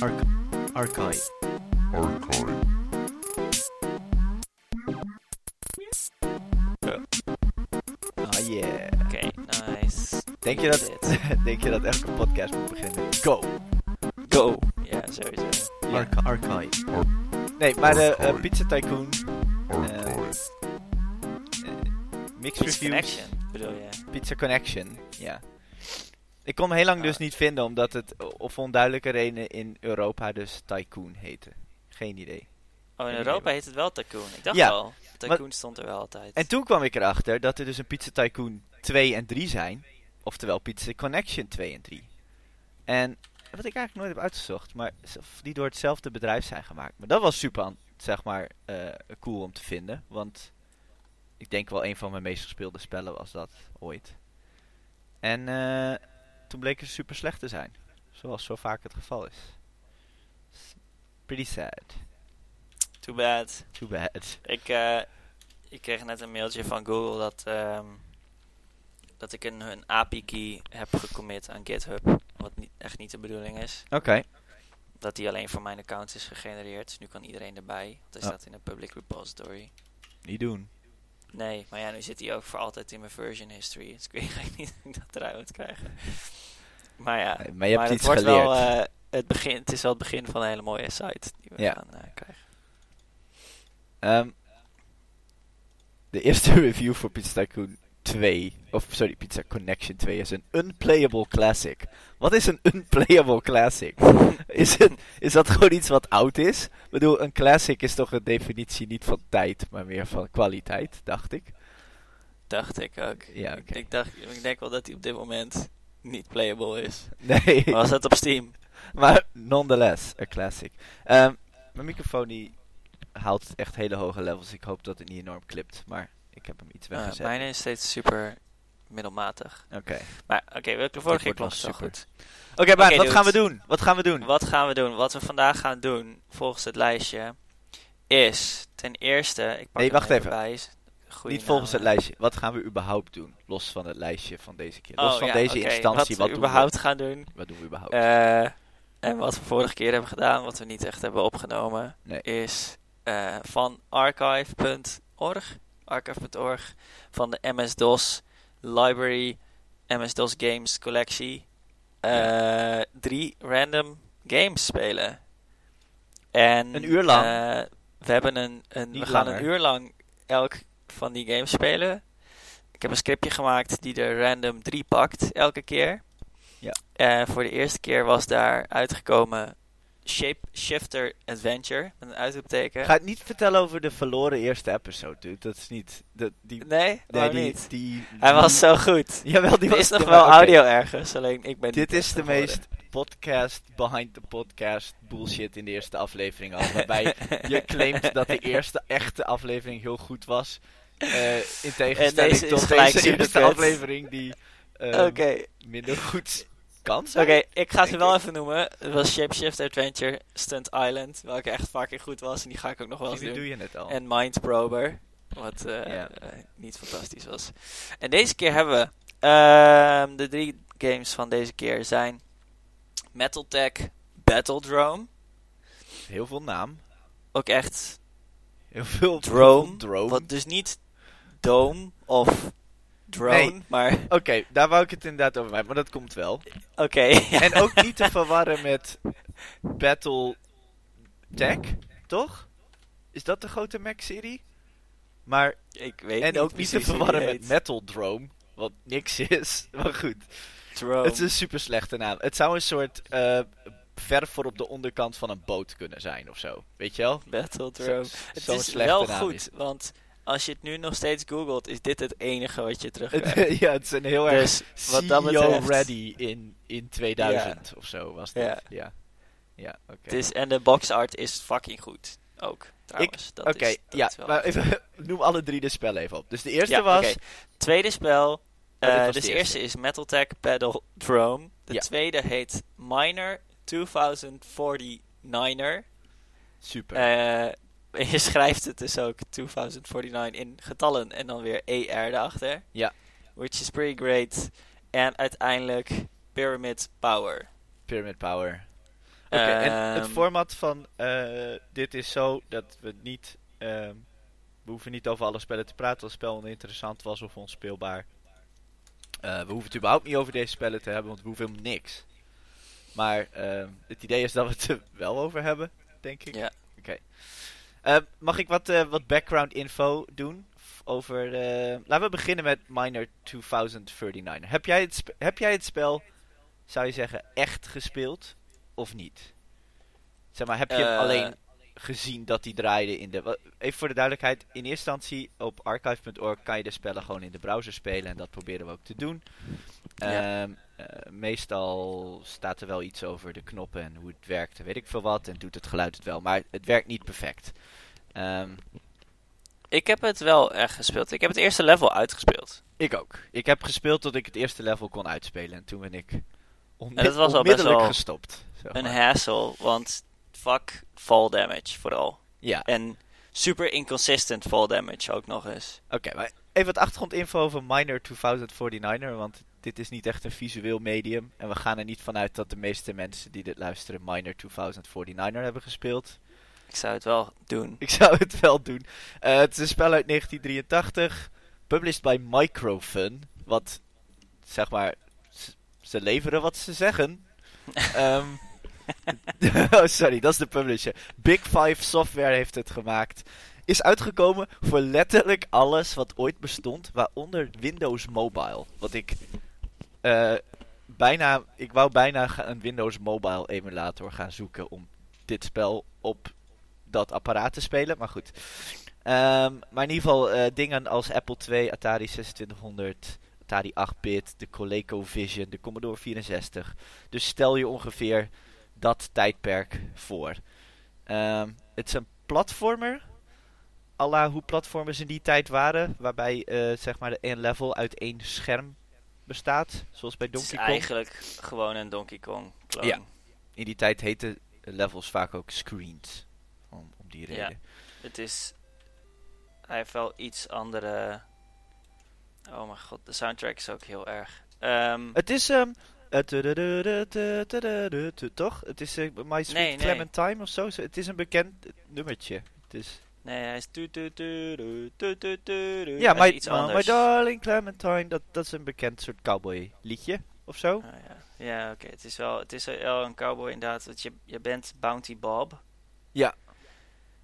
Arch Archive. Archive. Ah yeah. Oké, nice. Denk je, dat, denk je dat elke podcast moet beginnen go? Go! Ja, sowieso. Arch Archive. Nee, maar de eh, Pizza Tycoon Archive. eh, Mixed Pizza Reviews. Connection, bedoel je? Pizza Connection. Ik kon hem heel lang dus niet vinden, omdat het of onduidelijke redenen in Europa dus Tycoon heette. Geen idee. Oh, in Europa heet het wel Tycoon. Ik dacht Ja, al. Tycoon stond er wel altijd. En toen kwam ik erachter dat er dus een Pizza Tycoon 2 en 3 zijn. Oftewel Pizza Connection 2 en 3. En wat ik eigenlijk nooit heb uitgezocht, maar die door hetzelfde bedrijf zijn gemaakt. Maar dat was super, zeg maar, eh, cool om te vinden. Want ik denk wel een van mijn meest gespeelde spellen was dat ooit. En eh, toen bleken ze super slecht te zijn. Zoals zo vaak het geval is. Pretty sad. Too bad. Too bad. Ik, eh, ik kreeg net een mailtje van Google dat, ehm, dat ik een, een API-key heb gecommit aan GitHub. Wat niet, echt niet de bedoeling is. Oké. Dat die alleen voor mijn account is gegenereerd. Dus nu kan iedereen erbij. Want hij Oh. staat in een public repository. Niet doen. Nee, maar ja, nu zit hij ook voor altijd in mijn version history. Dus ik weet eigenlijk niet hoe ik dat eruit moet krijgen. Maar ja, Nee, maar je hebt het iets wordt wel, eh, het, begin, het is wel het begin van een hele mooie site die we Ja. gaan eh, krijgen. Ehm, de eerste review voor Pizza Tycoon 2, of sorry, Pizza Connection 2 is een unplayable classic. Wat is een unplayable classic? is, het, is dat gewoon iets wat oud is? Ik bedoel, een classic is toch een definitie niet van tijd, maar meer van kwaliteit, dacht ik. Dacht ik ook. Ja, ik, oké. ik, dacht, ik denk wel dat hij op dit moment niet playable is. Nee, Maar was dat op Steam? maar nonetheless, een classic. Ehm, mijn microfoon die haalt echt hele hoge levels. Ik hoop dat het niet enorm klipt, maar ik heb hem iets Uh, weggezet. mijne is steeds super middelmatig. Oké. Maar oké, we de vorige keer super. goed. Oké, maar Oké, wat gaan we doen? Wat gaan we doen? Wat gaan we doen? Wat we vandaag gaan doen, volgens het lijstje, is ten eerste... Ik pak Nee, wacht even. Bij, Goeie Niet volgens het lijstje. Wat gaan we überhaupt doen? Los van het lijstje van deze keer. Oh, Los van ja, deze instantie. Wat Wat, we doen überhaupt we? gaan doen. Wat doen we überhaupt? Eh, en wat we vorige keer hebben gedaan, wat we niet echt hebben opgenomen, Nee. is eh, van archive.org, archive.org, van de MS-DOS Library, MS-DOS Games collectie, eh, drie random games spelen. En, Een uur lang? eh, we hebben een, een we gaan langer. een uur lang elk van die games spelen. Ik heb een scriptje gemaakt die er random drie pakt elke keer. Ja. Eh, voor de eerste keer was daar uitgekomen Shape Shifter Adventure met een uitroepteken. Ga het niet vertellen over de verloren eerste episode, dude. Dat is niet... De, die, Nee, nee, die, niet? Die, Hij was zo goed. Jawel, die Er was... is nog wel audio ergens, alleen ik ben Dit is de geworden. meest podcast behind the podcast bullshit in de eerste aflevering al. Waarbij je claimt dat de eerste echte aflevering heel goed was. Eh, in tegenstelling deze is tot deze eerste aflevering die Oké, minder goed kan Oké, ik ga ze wel ik. even noemen. Het was Shapeshift Adventure, Stunt Island, welke echt fucking goed was en die ga ik ook nog wel eens doen. doe je net al. En Mind Prober, wat eh, eh, niet fantastisch was. En deze keer hebben we ehm, de drie games van deze keer zijn Metal Tech Battledrome, Heel veel naam. ook echt Heel veel Drome, wat dus niet Dome of Drone, Nee. maar Oké, daar wou ik het inderdaad over hebben, maar dat komt wel. oké. ja. En ook niet te verwarren met Battle Tech, toch? Is dat de grote Mac-serie? Maar, ik weet en niet ook niet te verwarren met. Metal Drome, wat niks is. Maar goed, Drome. het is een super slechte naam. Het zou een soort eh verf voor op de onderkant van een boot kunnen zijn of zo. Weet je wel? Battle Drone. Het is wel naam goed, want als je het nu nog steeds googelt, is dit het enige wat je terugkrijgt. Ja, het is een heel erg dus wat dat CEO betreft, ready in, in 2000 of zo was dat. Ja. Ja, ja, oké. het is, en de box art is fucking goed, ook trouwens. Oké, ja, maar even, noem alle drie de spellen even op. Dus de eerste Ja, was... Tweede spel, dit eh, dus de eerste is Metal Tech Battle Drome. De Ja. tweede heet Miner 2049er. Super. Je schrijft het dus ook 2049 in getallen en dan weer ER erachter. Ja. Which is pretty great. En uiteindelijk Pyramid Power. Pyramid Power. Oké, en het Ehm, format van eh, dit is zo dat we niet... ehm, we hoeven niet over alle spellen te praten als het spel oninteressant was of onspeelbaar. Eh, we hoeven het überhaupt niet over deze spellen te hebben, want we hoeven helemaal niks. Maar ehm, het idee is dat we het er wel over hebben, denk ik. Ja. Oké. Eh, mag ik wat, eh, wat background info doen? Over, eh, laten we beginnen met Miner 2039. Heb jij, het heb jij het spel, zou je zeggen, echt gespeeld of niet? Zeg maar, heb je hem Eh, alleen gezien dat die draaide in de... Even voor de duidelijkheid, in eerste instantie op archive.org kan je de spellen gewoon in de browser spelen en dat proberen we ook te doen. Ja. Eh, meestal staat er wel iets over de knoppen en hoe het werkt en weet ik veel wat en doet het geluid het wel, maar het werkt niet perfect. Ehm, Ik heb het wel echt gespeeld. Ik heb het eerste level uitgespeeld. ik ook. Ik heb gespeeld tot ik het eerste level kon uitspelen en toen ben ik onmi- dat was al best onmiddellijk wel gestopt. zeg Een hassle, want fuck fall damage vooral. Ja, En super inconsistent fall damage ook nog eens. Oké, maar even wat achtergrondinfo over Miner 2049er, want dit is niet echt een visueel medium. En we gaan er niet vanuit dat de meeste mensen die dit luisteren Miner 2049er hebben gespeeld. Ik zou het wel doen. Ik zou het wel doen. Eh, het is een spel uit 1983, published by Microfun, wat, zeg maar, ze leveren wat ze zeggen. Ehm, oh, sorry, dat is de publisher. Big Five Software heeft het gemaakt. Is uitgekomen voor letterlijk alles wat ooit bestond, waaronder Windows Mobile. Wat ik eh, bijna, ik wou bijna een Windows Mobile emulator gaan zoeken om dit spel op dat apparaat te spelen, maar goed. Ehm, maar in ieder geval eh, dingen als Apple II, Atari 2600, Atari 8-bit, de ColecoVision, de Commodore 64. Dus stel je ongeveer dat tijdperk voor. Ehm, het is een platformer. Alla hoe platformers in die tijd waren. Waarbij eh, zeg maar de level uit één scherm bestaat, zoals bij Donkey Kong. Is eigenlijk gewoon een Donkey Kong clone. Ja. In die tijd heten levels vaak ook screens. Om, om die reden. Ja, het is... Hij heeft wel iets andere... Oh mijn god, de soundtrack is ook heel erg. Um, het is... Um, toch? Het is uh, My Sweet nee, Clementine of zo. Het is een bekend nummertje. Het is nee, hij is... Ja, my, iets oh, my anders. darling Clementine. Dat, dat is een bekend soort cowboy liedje. Of zo. Oh, ja, ja oké. Het is wel het is wel een cowboy inderdaad. Want je, je bent Bounty Bob.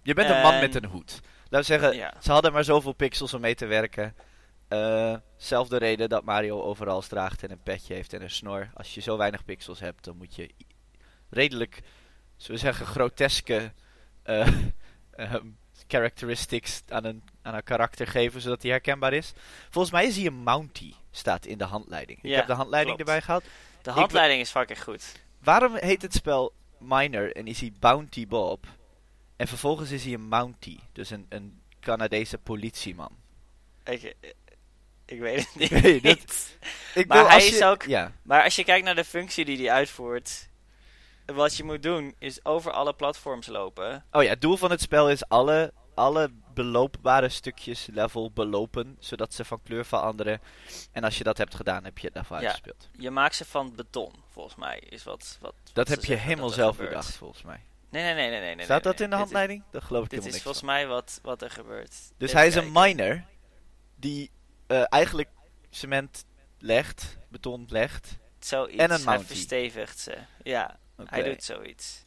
Je bent een man met een hoed. Laten we zeggen, Ja. ze hadden maar zoveel pixels om mee te werken. Eh, zelfde reden dat Mario overal draagt en een petje heeft en een snor. Als je zo weinig pixels hebt, dan moet je redelijk, zullen we zeggen, groteske ehm, characteristics aan een, aan een karakter geven, zodat hij herkenbaar is. Volgens mij is hij een Mountie, staat in de handleiding. Ik heb de handleiding klopt. erbij gehaald. De handleiding is fucking goed. Waarom heet het spel Miner en is hij Bounty Bob? En vervolgens is hij een Mountie, dus een, een Canadese politieman. Ik, eh, ik weet het niet. Ik Maar wil, hij is ook- Ja, Maar als je kijkt naar de functie die hij uitvoert. Wat je moet doen is over alle platforms lopen. oh ja, het doel van het spel is alle, alle beloopbare stukjes level belopen, zodat ze van kleur veranderen. En als je dat hebt gedaan, heb je het level Ja. uitgespeeld. Je maakt ze van beton, volgens mij. Is wat, wat, Dat heb je helemaal zelf gebeurt. bedacht, volgens mij. Nee, nee, nee, nee. nee, nee Staat nee, dat in de handleiding? Dat geloof ik Dit, dit is volgens van. mij wat, wat er gebeurt. Dus Even hij is een miner die eh, eigenlijk cement legt, beton legt. Zoiets. en een hij mountie. verstevigt ze. Ja, hij doet zoiets.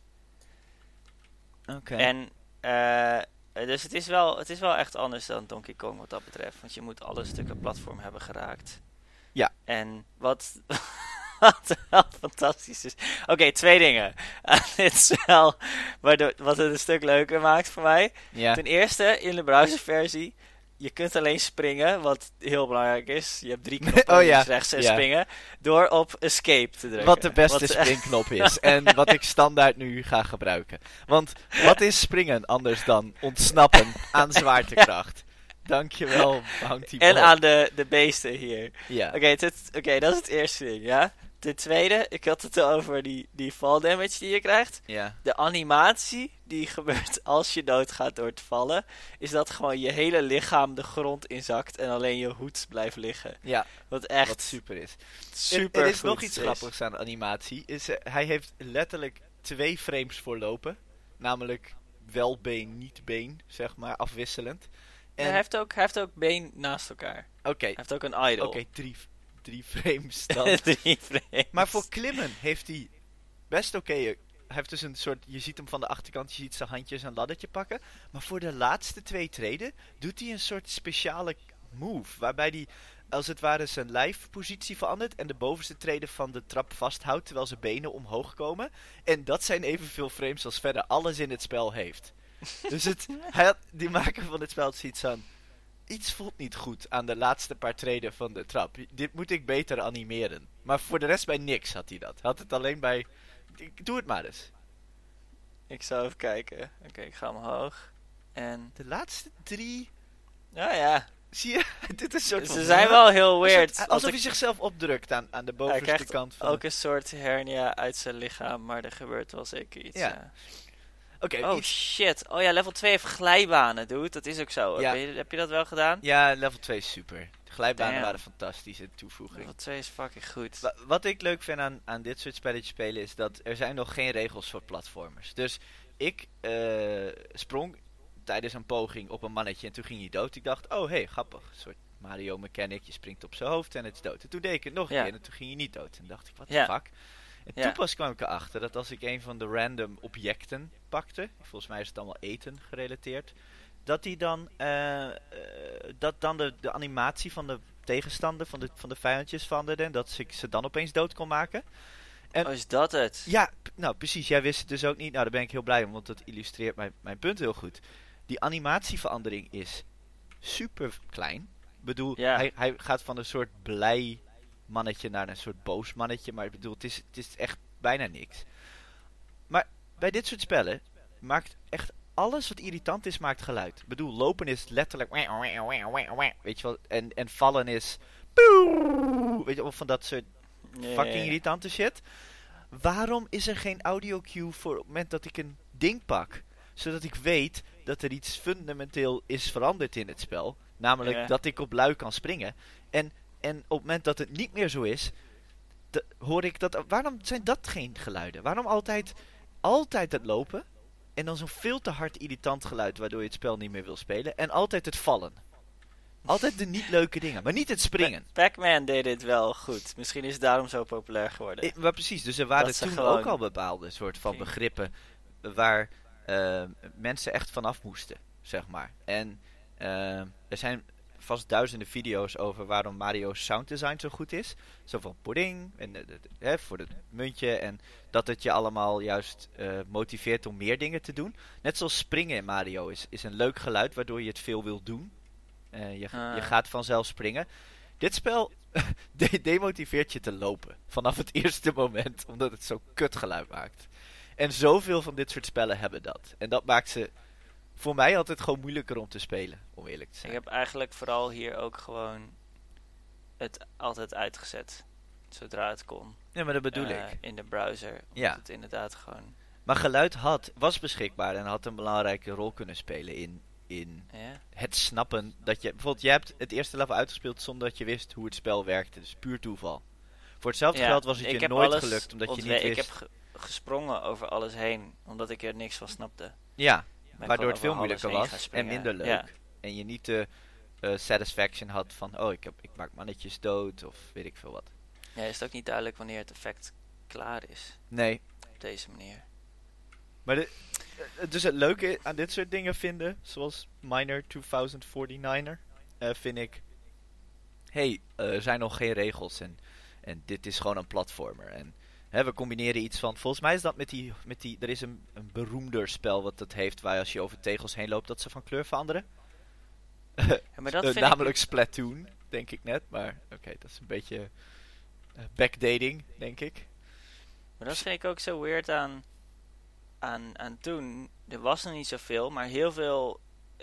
Oké. En, eh, dus het is, wel, het is wel echt anders dan Donkey Kong wat dat betreft. Want je moet alle stukken platform hebben geraakt. Ja. En wat, wat wel fantastisch is. Oké, twee dingen dit spel. Waardoor, wat het een stuk leuker maakt voor mij. Ja. Ten eerste, in de browserversie. Je kunt alleen springen, wat heel belangrijk is. Je hebt drie knoppen, Oh ja, links, rechts en ja. springen. Door op escape te drukken. Wat de beste Wat- springknop is. en wat ik standaard nu ga gebruiken. Want wat is springen anders dan ontsnappen aan zwaartekracht? Dankjewel, Bounty En Bob. aan de, de beesten hier. Ja. Oké, dat is het eerste ding, ja. Ten tweede, ik had het al over die, die fall damage die je krijgt. ja. De animatie die gebeurt als je doodgaat door te vallen, is dat gewoon je hele lichaam de grond inzakt en alleen je hoed blijft liggen. Ja, Wat echt wat super is. super er is nog iets grappigs aan de animatie. Is, eh, hij heeft letterlijk twee frames voor lopen. Namelijk wel been, niet been, zeg maar, afwisselend. En, hij, heeft ook, hij heeft ook been naast elkaar. Oké, Hij heeft ook een idol. oké, drie, drie frames dan. Drie frames. maar voor klimmen heeft hij best oké. eh, heeft dus een soort, je ziet hem van de achterkant, je ziet zijn handjes een laddertje pakken. Maar voor de laatste twee treden doet hij een soort speciale move. Waarbij hij als het ware zijn lijfpositie verandert en de bovenste treden van de trap vasthoudt terwijl zijn benen omhoog komen. En dat zijn evenveel frames als verder alles in het spel heeft. Dus het, hij had, die maker van het spel ziet van... Iets voelt niet goed aan de laatste paar treden van de trap. Dit moet ik beter animeren. Maar voor de rest bij niks had hij dat. Had het alleen bij... Ik- Doe het maar eens. Ik zou even kijken. Oké, ik ga omhoog. En... De laatste drie... Ja, ja. Zie je? Dit is een soort Ze van- zijn wel heel weird. soort- alsof ik- hij zichzelf opdrukt aan, aan de bovenste kant van... ook een soort hernia uit zijn lichaam, maar er gebeurt wel zeker iets. Ja. Ja. Oké, Oh iets- shit. Oh ja, level 2 heeft glijbanen, dude. Dat is ook zo. Ja. Heb, je, heb je dat wel gedaan? Ja, level 2 is super. De glijbanen Damn. waren fantastische toevoeging. Level 2 is fucking goed. Wa- Wat ik leuk vind aan, aan dit soort spelletjes spelen is dat er zijn nog geen regels voor platformers. Dus ik eh, sprong tijdens een poging op een mannetje en toen ging hij dood. Ik dacht, oh hey, grappig. Een soort Mario mechanic, je springt op zijn hoofd en het is dood. En toen deed ik het nog een Ja. keer en toen ging hij niet dood. En dacht ik, wat Ja. de fuck. En Ja. toen pas kwam ik erachter dat als ik een van de random objecten pakte, volgens mij is het allemaal eten gerelateerd, dat die dan, eh, eh, dat dan de, de animatie van de tegenstander, van de, van de vijandjes veranderde en dat ik ze dan opeens dood kon maken. en- Oh, is dat het? Ja, nou precies, jij wist het dus ook niet. Nou, daar ben ik heel blij om, want dat illustreert mijn, mijn punt heel goed. Die animatieverandering is super klein. Ik bedoel, Ja. hij, hij gaat van een soort blij mannetje naar een soort boos mannetje. Maar ik bedoel, het is, het is echt bijna niks. Maar bij dit soort spellen maakt echt alles wat irritant is, maakt geluid. Ik bedoel, lopen is letterlijk... Weet je wel, en, en vallen is... Weet je wel, van dat soort fucking irritante shit. Waarom is er geen audio cue voor het moment dat ik een ding pak? Zodat ik weet dat er iets fundamenteel is veranderd in het spel. Namelijk dat ik op lui kan springen. En, en op het moment dat het niet meer zo is, hoor ik dat. Waarom zijn dat geen geluiden? Waarom altijd, altijd het lopen? En dan zo'n veel te hard irritant geluid waardoor je het spel niet meer wil spelen. En altijd het vallen. Altijd de niet leuke dingen, maar niet het springen. Pac-Man deed dit wel goed. Misschien is het daarom zo populair geworden. Eh, maar precies, dus er waren toen ook al bepaalde soort van begrippen waar eh, mensen echt vanaf moesten, zeg maar. En eh, er zijn vast duizenden video's over waarom Mario's sounddesign zo goed is. Zo van pudding, en, eh, hè, voor het muntje, en dat het je allemaal juist eh, motiveert om meer dingen te doen. Net zoals springen in Mario is, is een leuk geluid waardoor je het veel wil doen. Eh, je, Ah. je gaat vanzelf springen. Dit spel de- demotiveert je te lopen. Vanaf het eerste moment. Omdat het zo kut geluid maakt. En zoveel van dit soort spellen hebben dat. En dat maakt ze voor mij altijd gewoon moeilijker om te spelen. Om eerlijk te Ik zijn. heb eigenlijk vooral hier ook gewoon het altijd uitgezet. Zodra het kon. Ja, maar dat bedoel Eh, ik. In de browser. Omdat Ja. het inderdaad gewoon... Maar geluid had, was beschikbaar en had een belangrijke rol kunnen spelen in, in Ja? het snappen dat je... Bijvoorbeeld, jij hebt het eerste level uitgespeeld zonder dat je wist hoe het spel werkte. Dus puur toeval. Voor hetzelfde Ja, geld was het ik je nooit gelukt omdat je niet wist... Ik heb ge- gesprongen over alles heen. Omdat ik er niks van snapte. Ja, waardoor het veel moeilijker was en minder leuk. Ja. En je niet de eh, satisfaction had van, oh, ik, heb, ik maak mannetjes dood of weet ik veel wat. ja, is het ook niet duidelijk wanneer het effect klaar is. Nee, Op deze manier. maar de, eh, dus het leuke aan dit soort dingen vinden, zoals Miner 2049er, eh, vind ik, hey, er zijn nog geen regels en, en dit is gewoon een platformer. En hè, we combineren iets van, volgens mij is dat met die, met die er is een, een beroemder spel wat dat heeft, waar als je over tegels heen loopt, dat ze van kleur veranderen. Ja, maar dat Eh, namelijk ik... Splatoon, denk ik net. Maar oké, dat is een beetje eh, backdating, denk ik. Maar dat vind ik ook zo weird aan, aan, aan toen. Er was nog niet zoveel, maar heel veel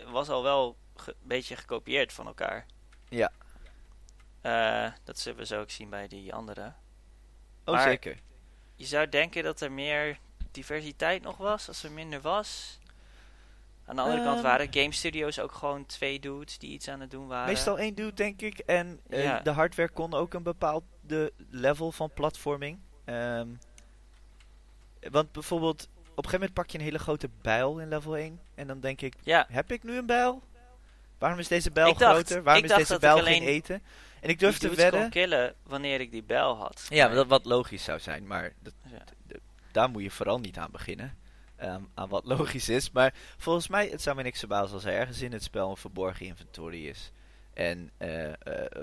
was al wel een beetje gekopieerd van elkaar. Ja. Eh, dat zullen we zo ook zien bij die andere. Oh, Maar- zeker. Je zou denken dat er meer diversiteit nog was, als er minder was. Aan de andere kant Ehm. waren game studios ook gewoon twee dudes die iets aan het doen waren. Meestal één dude, denk ik. En eh, Ja. de hardware kon ook een bepaald de level van platforming. Ehm, Want bijvoorbeeld, op een gegeven moment pak je een hele grote bijl in level 1. En dan denk ik, Ja, heb ik nu een bijl? Waarom is deze dacht- groter? Waarom is deze alleen geen eten? En ik durf die te dudes kon wedden... killen wanneer ik die bel had. Ja, dat wat logisch zou zijn. Maar dat, daar moet je vooral niet aan beginnen. Ehm, aan wat logisch is. Maar volgens mij, het zou me niks verbazen als er ergens in het spel een verborgen inventory is. En eh, eh,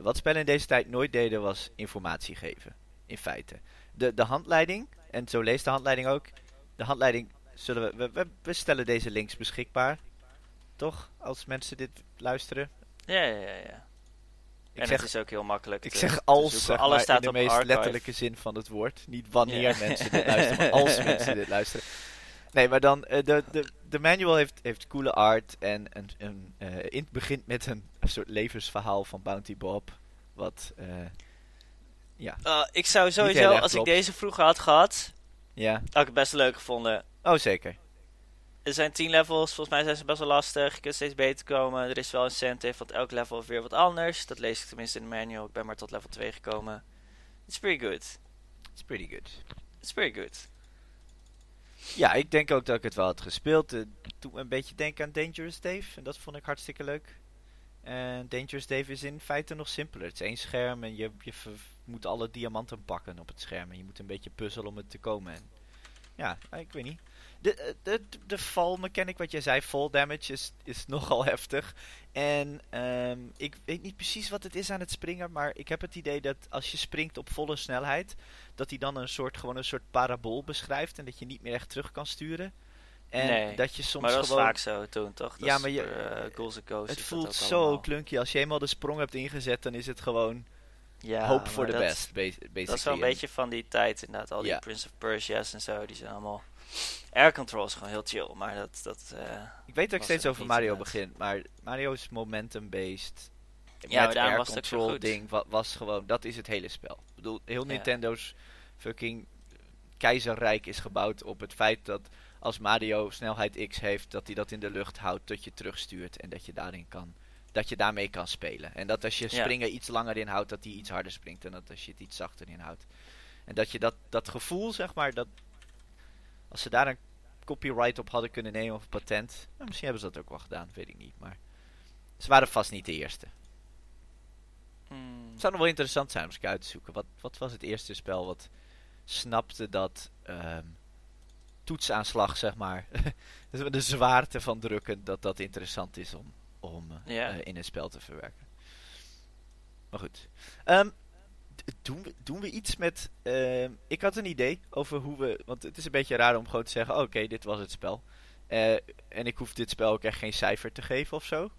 wat spellen in deze tijd nooit deden was informatie geven. In feite. De, de handleiding, en zo leest de handleiding ook. De handleiding zullen we, we, we, we stellen deze links beschikbaar. Toch? Als mensen dit luisteren. Ja, ja, ja. ja. Ik en zeg, het is ook heel makkelijk ik te- zeg als, zeg Alles staat in de op meest archive. letterlijke zin van het woord. Niet wanneer Ja. mensen dit luisteren, maar als mensen dit luisteren. Nee, maar dan, eh, de, de, de manual heeft, heeft coole art en een, een, eh, in, begint met een, een soort levensverhaal van Bounty Bob. Wat, eh, ja, Uh, ik zou sowieso, als klopt. ik deze vroeger had gehad, ja. had ik het best leuk gevonden. Oh, zeker. Er zijn 10 levels, volgens mij zijn ze best wel lastig. Je kunt steeds beter komen. Er is wel incentive, want elk level is weer wat anders. Dat lees ik tenminste in de manual. Ik ben maar tot level 2 gekomen. It's pretty good. It's pretty good. It's pretty good. Ja, ik denk ook dat ik het wel had gespeeld. Me een beetje denken aan Dangerous Dave. En dat vond ik hartstikke leuk. En Dangerous Dave is in feite nog simpeler. Het is één scherm en je, je moet alle diamanten pakken op het scherm. En je moet een beetje puzzelen om het te komen. En ja, ik weet niet. De, eh, de, de, fall mechanic, wat jij zei, fall damage is, is nogal heftig. En ehm, ik weet niet precies wat het is aan het springen. Maar ik heb het idee dat als je springt op volle snelheid dat hij dan een soort, gewoon een soort parabool beschrijft en dat je niet meer echt terug kan sturen. En Nee, dat je soms maar dat was gewoon... vaak zo toen, toch? Dat Ja, maar je- eh, het voelt zo klunky. Als je eenmaal de sprong hebt ingezet, dan is het gewoon Ja, hope for the best, ba- basically. Dat is wel een En- beetje van die tijd inderdaad. Al die Ja. Prince of Persia's en zo, die zijn allemaal... Air control is gewoon heel chill, maar dat... dat eh, Ik weet dat ik steeds er over Mario begin, maar Mario is momentum-based. Ja, daarom air was het control goed. ding wa- was gewoon, dat is het hele spel. Ik bedoel, heel. Nintendo's fucking keizerrijk is gebouwd op het feit dat als Mario snelheid X heeft, dat hij dat in de lucht houdt, dat je terugstuurt en dat je daarin kan, dat je daarmee kan spelen. En dat als je Ja. springen iets langer inhoudt, dat hij iets harder springt en dat als je het iets zachter inhoudt. En dat je dat, dat gevoel, zeg maar, dat als ze daar een copyright op hadden kunnen nemen of een patent, nou, misschien hebben ze dat ook wel gedaan, weet ik niet, maar ze waren vast niet de eerste. hmm, Het zou nog wel interessant zijn om eens uit te zoeken. Wat, wat was het eerste spel wat snapte dat ehm, toetsaanslag, zeg maar, de zwaarte van drukken, dat dat interessant is om, om eh, eh, in een spel te verwerken. Maar goed. D- doen, we, doen we iets met... ehm, ik had een idee over hoe we... Want het is een beetje raar om gewoon te zeggen, oké, dit was het spel. Eh, en ik hoef dit spel ook echt geen cijfer te geven of zo.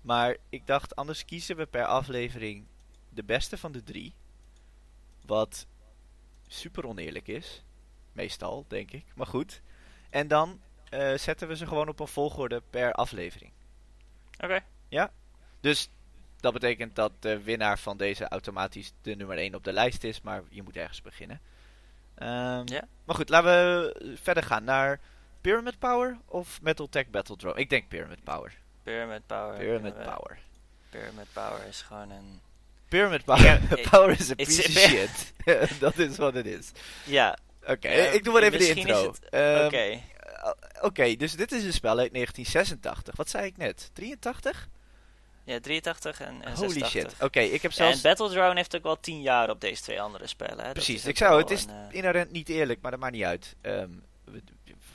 Maar ik dacht, anders kiezen we per aflevering de beste van de drie. Wat super oneerlijk is. Meestal, denk ik. Maar goed. En dan eh, zetten we ze gewoon op een volgorde per aflevering. Oké. Dus dat betekent dat de winnaar van deze automatisch de nummer 1 op de lijst is. Maar je moet ergens beginnen. Ja. Maar goed, laten we verder gaan naar Pyramid Power of Metal Tech Battle Drone. Ik denk Pyramid Power. Pyramid Power. Pyramid Power. Pyramid Power is gewoon een... Pyramid Power, power is a piece of shit. dat is wat het is. Ja, Oké, Ja, ik doe maar even de intro. Ehm, oké. eh, Oké, dus dit is een spel uit 1986. Wat zei ik net? 83? Ja, 83 en, en Holy 86. shit. Oké, ik heb zelfs... en Battle Drone heeft ook wel 10 jaar op deze twee andere spellen. Hè? Precies, ik zou, het is een, eh, inherent niet eerlijk, maar dat maakt niet uit. Ehm, we-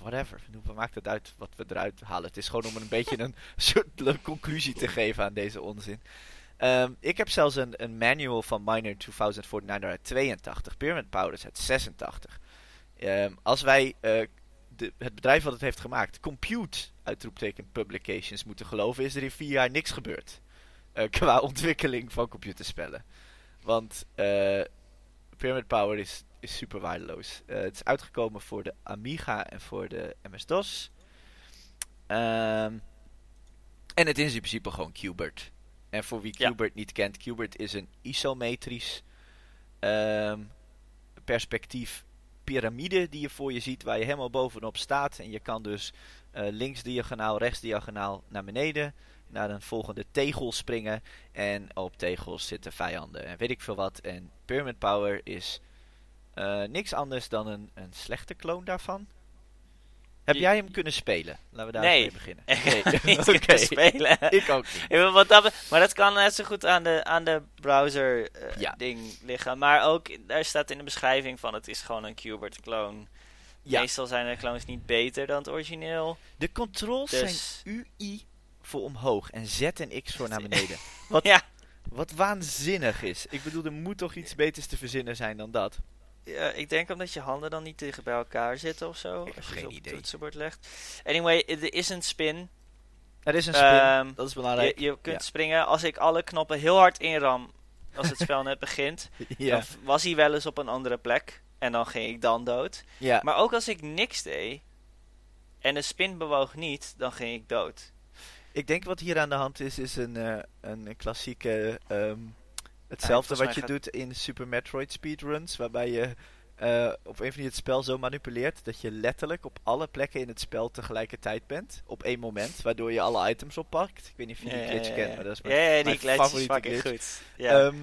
whatever, wat maakt het uit wat we eruit halen? Het is gewoon om een beetje een soort conclusie te geven aan deze onzin. Ehm, ik heb zelfs een, een manual van Miner 2049 uit 82, Pyramid Powers uit 86. Ehm, als wij eh, de, het bedrijf wat het heeft gemaakt, Compute, uitroepteken Publications, moeten geloven, is er in vier jaar niks gebeurd. eh, qua ontwikkeling van computerspellen. Want eh, Pyramid Power is, is super waardeloos. Eh, het is uitgekomen voor de Amiga en voor de MS-DOS. Ehm, en het is in principe gewoon Qbert. En voor wie Ja. Qbert niet kent, Qbert is een isometrisch ehm, perspectief piramide die je voor je ziet, waar je helemaal bovenop staat. En je kan dus eh, links diagonaal, rechts diagonaal naar beneden, naar een volgende tegel springen. En op tegels zitten vijanden en weet ik veel wat. En Pyramid Power is Eh, niks anders dan een, een slechte kloon daarvan. Heb jij hem kunnen spelen? Laten we daar Nee. mee beginnen. Ik heb niet kunnen spelen. Ik ook niet. Wat dat maar dat kan net zo goed aan de, aan de browser eh, Ja. ding liggen. Maar ook, daar staat in de beschrijving van het is gewoon een Qbert clone. Ja. Meestal zijn de clones niet beter dan het origineel. De controls Dus- zijn UI voor omhoog en Z en X voor naar beneden. Wat, Ja. wat waanzinnig is. Ik bedoel, er moet toch iets beters te verzinnen zijn dan dat. Ja, ik denk omdat je handen dan niet tegen bij elkaar zitten of zo. Ik heb als je geen ze op idee. het toetsenbord legt. Anyway, er is een spin. Er is een spin, Ehm, dat is Je, belangrijk. je kunt Ja. springen. Als ik alle knoppen heel hard inram als het spel net begint, ja. dan was hij wel eens op een andere plek. En dan ging ik dan dood. ja. Maar ook als ik niks deed en de spin bewoog niet, dan ging ik dood. Ik denk wat hier aan de hand is, is een, eh, een klassieke... ehm, hetzelfde wat je gaat- doet in Super Metroid speedruns, waarbij je eh, op een van die het spel zo manipuleert dat je letterlijk op alle plekken in het spel tegelijkertijd bent. Op één moment, waardoor je alle items oppakt. Ik weet niet of je die glitch kent, maar dat is ja, mijn, ja, die mijn glitch is favoriete fucking glitch. goed. Ja, Ehm,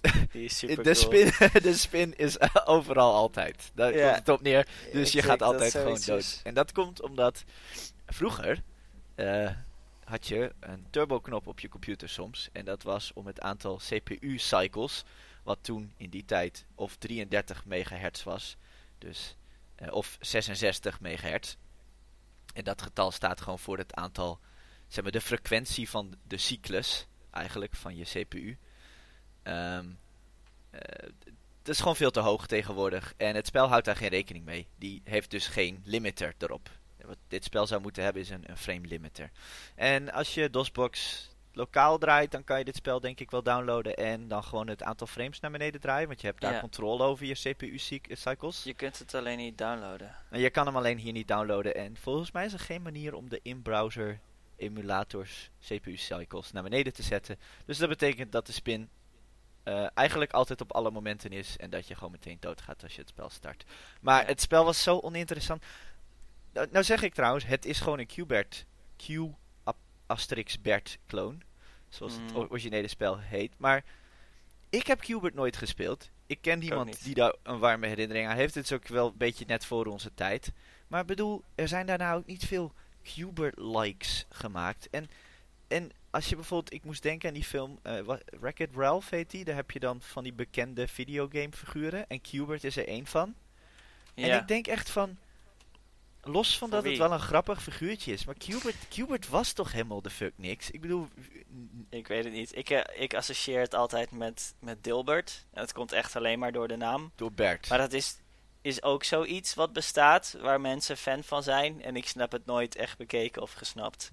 die is super de, cool. spin, de spin is overal altijd. Daar Ja. komt het op neer. Dus je gaat altijd gewoon dood. is. En dat komt omdat vroeger eh, had je een turbo-knop op je computer soms. En dat was om het aantal CPU-cycles, wat toen in die tijd of 33 megahertz was, dus, eh, of 66 megahertz. En dat getal staat gewoon voor het aantal, zeg maar, de frequentie van de cyclus, eigenlijk, van je CPU. Ehm eh, het is gewoon veel te hoog tegenwoordig. En het spel houdt daar geen rekening mee. Die heeft dus geen limiter erop. Wat dit spel zou moeten hebben is een, een frame limiter. En als je DOSBox lokaal draait, dan kan je dit spel denk ik wel downloaden. En dan gewoon het aantal frames naar beneden draaien. Want je hebt daar Ja. controle over je CPU-cycles. Je kunt het alleen niet downloaden. En je kan hem alleen hier niet downloaden. En volgens mij is er geen manier om de in-browser emulators CPU-cycles naar beneden te zetten. Dus dat betekent dat de spin eh, eigenlijk altijd op alle momenten is. En dat je gewoon meteen doodgaat als je het spel start. Maar het spel was zo oninteressant. Nou, nou zeg ik trouwens, het is gewoon een Q-Bert. Q Asterix Bert clone. Zoals het Mm. originele spel heet. Maar ik heb Qbert nooit gespeeld. Ik ken ook iemand niet. die daar een warme herinnering aan heeft. Het is ook wel een beetje net voor onze tijd. Maar bedoel, er zijn daarna ook niet veel Qbert-likes gemaakt. En, en als je bijvoorbeeld, ik moest denken aan die film eh wat- Wreck-It Ralph heet die. Daar heb je dan van die bekende videogame figuren. En Qbert is er één van. En ik denk echt van, los van Voor dat het wel een grappig figuurtje is. Maar Qbert, Qbert was toch helemaal de fuck niks. Ik bedoel, Ik weet het niet. Ik, eh, ik associeer het altijd met, met Dilbert. En het komt echt alleen maar door de naam. door Bert. Maar dat is, is ook zoiets wat bestaat, waar mensen fan van zijn. En ik snap het nooit echt bekeken of gesnapt.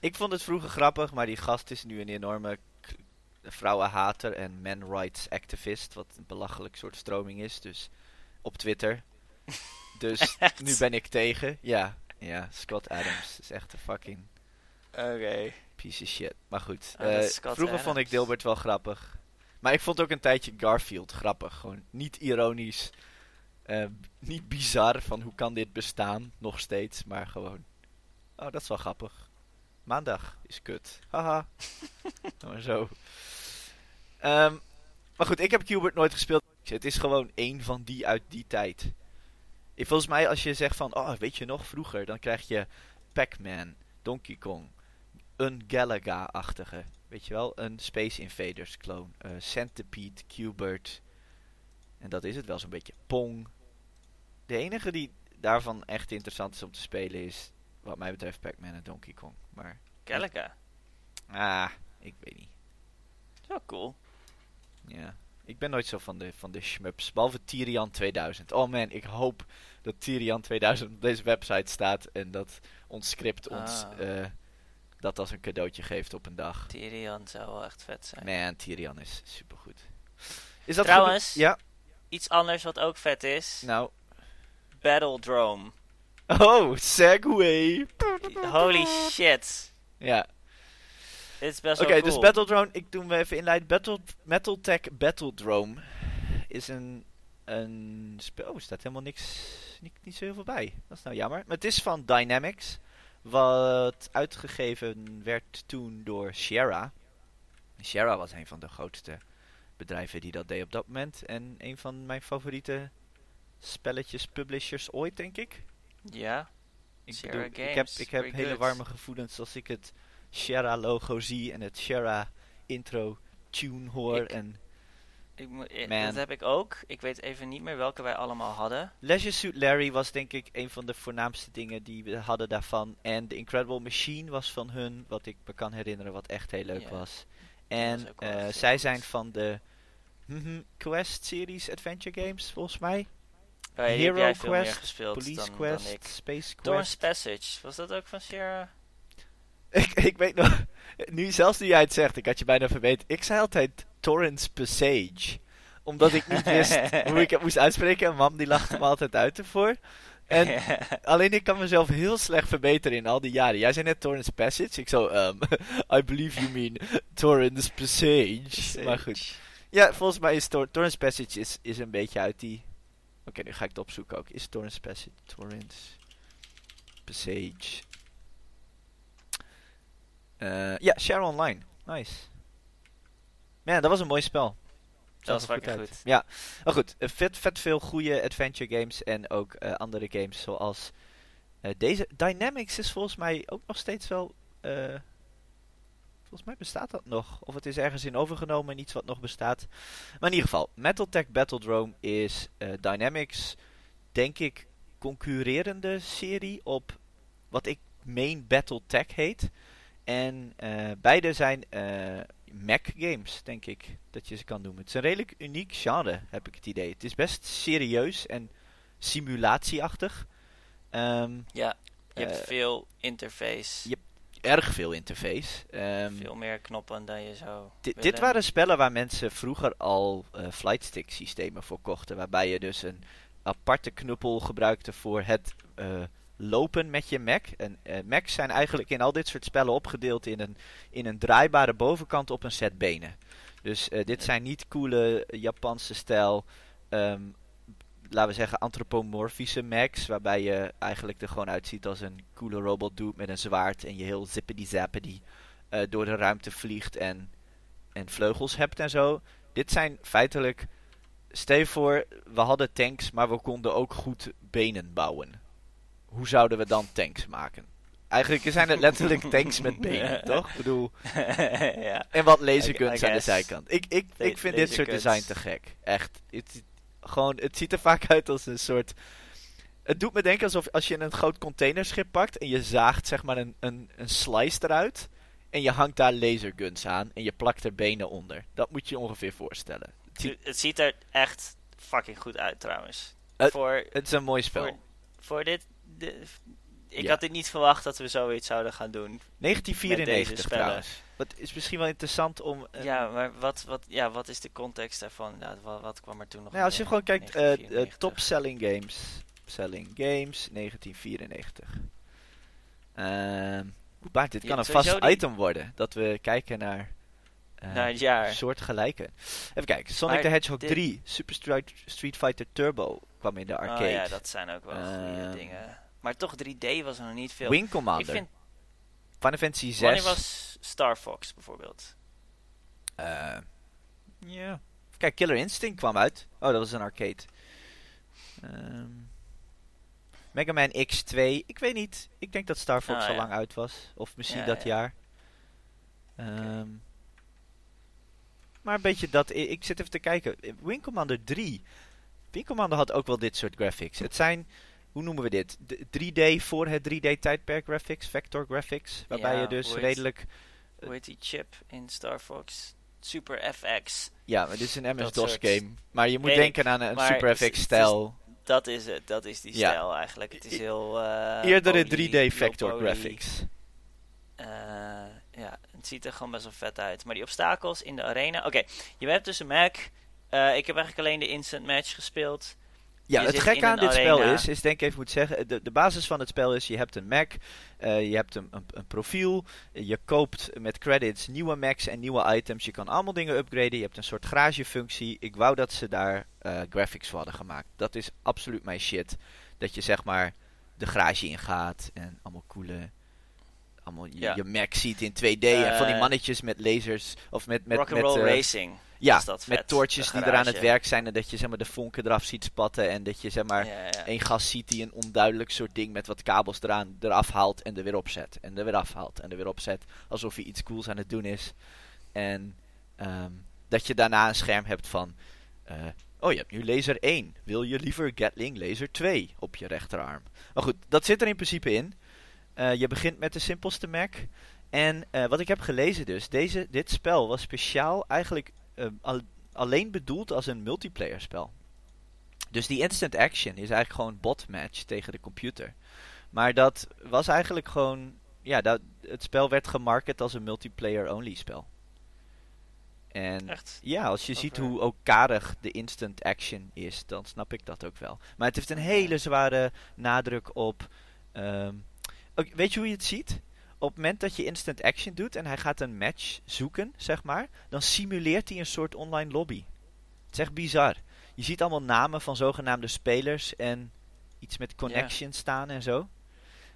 Ik vond het vroeger grappig, maar die gast is nu een enorme vrouwenhater en man rights activist, wat een belachelijk soort stroming is, dus op Twitter. Dus Echt? nu ben ik tegen. Ja, ja, Scott Adams is echt een fucking Oké. piece of shit. Maar goed, eh, vroeger vond ik. Dilbert wel grappig. Maar ik vond ook een tijdje Garfield grappig. Gewoon niet ironisch, eh, niet bizar van hoe kan dit bestaan, nog steeds, maar gewoon, oh dat is wel grappig. Maandag is kut. Haha. maar zo. Ehm, maar goed, ik heb Qbert nooit gespeeld. Het is gewoon één van die uit die tijd. Volgens mij als je zegt van, oh weet je nog vroeger, dan krijg je Pac-Man, Donkey Kong, een Galaga-achtige. Weet je wel, een Space Invaders clone. eh, Centipede, Qbert. En dat is het wel zo'n beetje. Pong. De enige die daarvan echt interessant is om te spelen is, wat mij betreft, Pac-Man en Donkey Kong. Maar, Galaga. ah, ik weet niet. Dat is wel cool. Ja. Ik ben nooit zo van de, van de shmups. Behalve Tyrian 2000. Oh man, ik hoop dat Tyrian 2000 op deze website staat. En dat ons script ons Ah. eh, dat als een cadeautje geeft op een dag. Tyrion zou wel echt vet zijn. Man, Tyrian is supergoed. Is dat Trouwens-? Ja, Iets anders wat ook vet is. nou. Battledrome. Oh, Segway. Holy shit. Ja, Dit is best oké, wel dus cool. Battledrone, ik doe hem even inleiden. Battle, Metaltech Battledrome is een, een spel. Oh, er staat helemaal niks, niet, niet zo heel veel bij. Dat is nou jammer. Maar het is van Dynamics, wat uitgegeven werd toen door Sierra. Sierra was een van de grootste bedrijven die dat deed op dat moment. En een van mijn favoriete spelletjes publishers ooit, denk ik. Ja, Ik, Sierra bedoel, ik heb, ik heb hele good. warme gevoelens als ik het Shara logo zie en het Shara intro tune hoor. Ik- en ik moet, eh, Man. dat heb ik ook. Ik weet even niet meer welke wij allemaal hadden. Leisure Suit Larry was denk ik een van de voornaamste dingen die we hadden daarvan. En The Incredible Machine was van hun, wat ik me kan herinneren, wat echt heel leuk was. En eh, zij zijn van de mhm, Quest series Adventure Games, volgens mij. Oh, ja, Hero Quest, Police dan, Quest, dan. Space Quest. Passage, was dat ook van Sierra? ik, ik weet nog, nu, zelfs nu jij het zegt, ik had je bijna verweten. Ik zei altijd Torrance Passage. Omdat ik niet wist hoe ik het moest uitspreken. En mam die lachte me altijd uit ervoor. En alleen ik kan mezelf heel slecht verbeteren in al die jaren. Jij zei net Torrance Passage. Ik zo, um, I believe you mean Torrance Passage. Maar goed. Ja, volgens mij is Tor Torrance Passage is, is een beetje uit die... Oké, nu ga ik het opzoeken ook. Is Torrance Passage... Torrance Passage... Eh, ja, Share Online. Nice. Man, dat was een mooi spel. Dat was fucking goed. Ja, maar goed. eh, vet, vet veel goede adventure games en ook eh, andere games zoals deze. Dynamics is volgens mij ook nog steeds wel... volgens mij bestaat dat nog. Of het is ergens in overgenomen, iets wat nog bestaat. Maar in ieder geval, Metal Tech Battledrome is Dynamics, denk ik, concurrerende serie op wat ik main Battletech heet. En eh, beide zijn eh, Mac games, denk ik, dat je ze kan noemen. Het is een redelijk uniek genre, heb ik het idee. Het is best serieus en simulatieachtig. Ehm, Ja, je hebt Eh, veel interface. je erg veel interface. Ehm, veel meer knoppen dan je zou willen. dit waren spellen waar mensen vroeger al flightstick systemen voor kochten. Waarbij je dus een aparte knuppel gebruikte voor het lopen met je Mac. En eh, Macs zijn eigenlijk in al dit soort spellen opgedeeld in een, in een draaibare bovenkant op een set benen. Dus eh, dit zijn niet coole Japanse stijl, ehm, laten we zeggen antropomorfische Macs. Waarbij je eigenlijk er gewoon uitziet als een coole robot dude met een zwaard. En je heel zippity zappity eh, door de ruimte vliegt en, en vleugels hebt en zo. Dit zijn feitelijk. Stel voor, we hadden tanks, maar we konden ook goed benen bouwen. Hoe zouden we dan tanks maken? Eigenlijk zijn het letterlijk tanks met benen, toch? Ik bedoel, ja. en wat laserguns aan de zijkant. Ik, ik, ik vind dit soort design te gek. Echt. Het, gewoon, het ziet er vaak uit als een soort... Het doet me denken alsof als je een groot containerschip pakt en je zaagt zeg maar een, een, een slice eruit. En je hangt daar laserguns aan en je plakt er benen onder. Dat moet je je ongeveer voorstellen. Het, ziet- Het, het ziet er echt fucking goed uit trouwens. Het- voor, het is een mooi spel. voor, voor dit... de- ik Ja. had dit niet verwacht dat we zoiets zouden gaan doen. 1994 spellen. trouwens. Wat is misschien wel interessant om... eh, ja, maar wat, wat, ja, wat is de context daarvan? Ja, wat, wat kwam er toen nog Nou, als je gewoon kijkt, 1994. top selling games. Selling games, 1994. Ehm hoe baart, dit Ja, kan een vast die- item worden. Dat we kijken naar eh Naar het jaar. soortgelijke. Even kijken, Sonic Maar the Hedgehog dit- 3, Super Street, Street Fighter Turbo kwam in de arcade. Oh ja, dat zijn ook wel goede Ehm, dingen. Maar toch 3D was er nog niet veel. Wing ik Commander, vind, Final Fantasy 6. wanneer was Star Fox bijvoorbeeld? Eh, ja. Kijk, Killer Instinct kwam uit. Oh, dat was een arcade. Ehm Mega Man X2. Ik weet niet. Ik denk dat Star Fox Ah, al ja. lang uit was. Of misschien Ja, dat ja. jaar. Ehm, Maar een beetje dat... i- Ik zit even te kijken. Wing Commander 3. Wing Commander had ook wel dit soort graphics. Het zijn... Hoe noemen we dit? De 3D voor het 3D tijdperk graphics. Vector graphics. Waarbij Ja, je dus heet- redelijk... Hoe heet die chip in Star Fox? Super FX. Ja, maar dit is een MS-DOS game. Maar je moet denken aan een Super het het FX-stijl. Dat is het, dat is die Ja. stijl eigenlijk. Het is heel... eh, Eerdere poly, 3D heel vector graphics. Eh, ja, het ziet er gewoon best wel vet uit. Maar die obstakels in de arena... Oké, je hebt dus een Mac. Eh, ik heb eigenlijk alleen de instant match gespeeld. Ja, Je het gekke aan dit spel is, is denk ik even moet zeggen, de, de basis van het spel is, je hebt een Mac, eh, je hebt een, een, een profiel, je koopt met credits nieuwe Macs en nieuwe items, je kan allemaal dingen upgraden, je hebt een soort garagefunctie. Ik wou dat ze daar eh, graphics voor hadden gemaakt. Dat is absoluut mijn shit. Dat je zeg maar de garage ingaat en allemaal coole, allemaal je, Ja. je Mac ziet in 2D en van die Eh, mannetjes met lasers of met met met Rock'n'roll eh, Racing. Ja dat met toortjes die eraan het werk zijn en dat je zeg maar de vonken eraf ziet spatten en dat je zeg maar Ja, ja. één gast ziet die een onduidelijk soort ding met wat kabels eraan eraf haalt en er weer opzet. En er weer afhaalt en er weer opzet alsof hij iets cools aan het doen is. En ehm, dat je daarna een scherm hebt van eh, oh je hebt nu laser 1 wil je liever Gatling laser 2 op je rechterarm? Maar goed dat zit er in principe in. Eh, je begint met de simpelste Mac. En eh, wat ik heb gelezen dus deze dit spel was speciaal eigenlijk al- alleen bedoeld als een multiplayer spel dus die instant action is eigenlijk gewoon bot match tegen de computer. Maar dat was eigenlijk gewoon. Ja, dat, het spel werd gemarket als een multiplayer only spel. En Echt? ja, als je ziet hoe ook karig de instant action is, dan snap ik dat ook wel. Maar het heeft een hele zware nadruk op. ehm, weet je hoe je het ziet? Op het moment dat je instant action doet en hij gaat een match zoeken, zeg maar, dan simuleert hij een soort online lobby. Het is echt bizar. Je ziet allemaal namen van zogenaamde spelers en iets met connection staan en zo.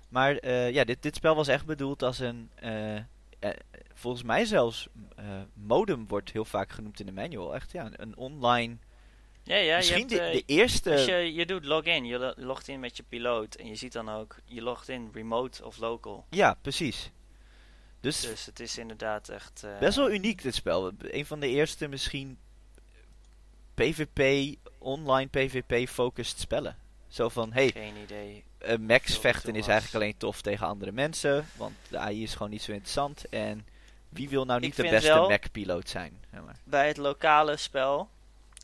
Maar eh, ja, dit, dit spel was echt bedoeld als een. eh, eh, volgens mij zelfs eh, modem wordt heel vaak genoemd in de manual. Echt ja, een online. Ja, ja, misschien je hebt, de, eh, de eerste. Als je, je doet login, je lo- logt in met je piloot en je ziet dan ook, je logt in remote of local. Ja, precies. Dus Dus het is inderdaad echt... eh, best wel uniek dit spel. Een van de eerste misschien PvP, online PvP focused spellen. Zo van, hey, Geen idee. eh, Max vechten is eigenlijk alleen tof tegen andere mensen. Want de AI is gewoon niet zo interessant. En wie wil nou Ik niet de beste Mac-piloot zijn? Bij het lokale spel,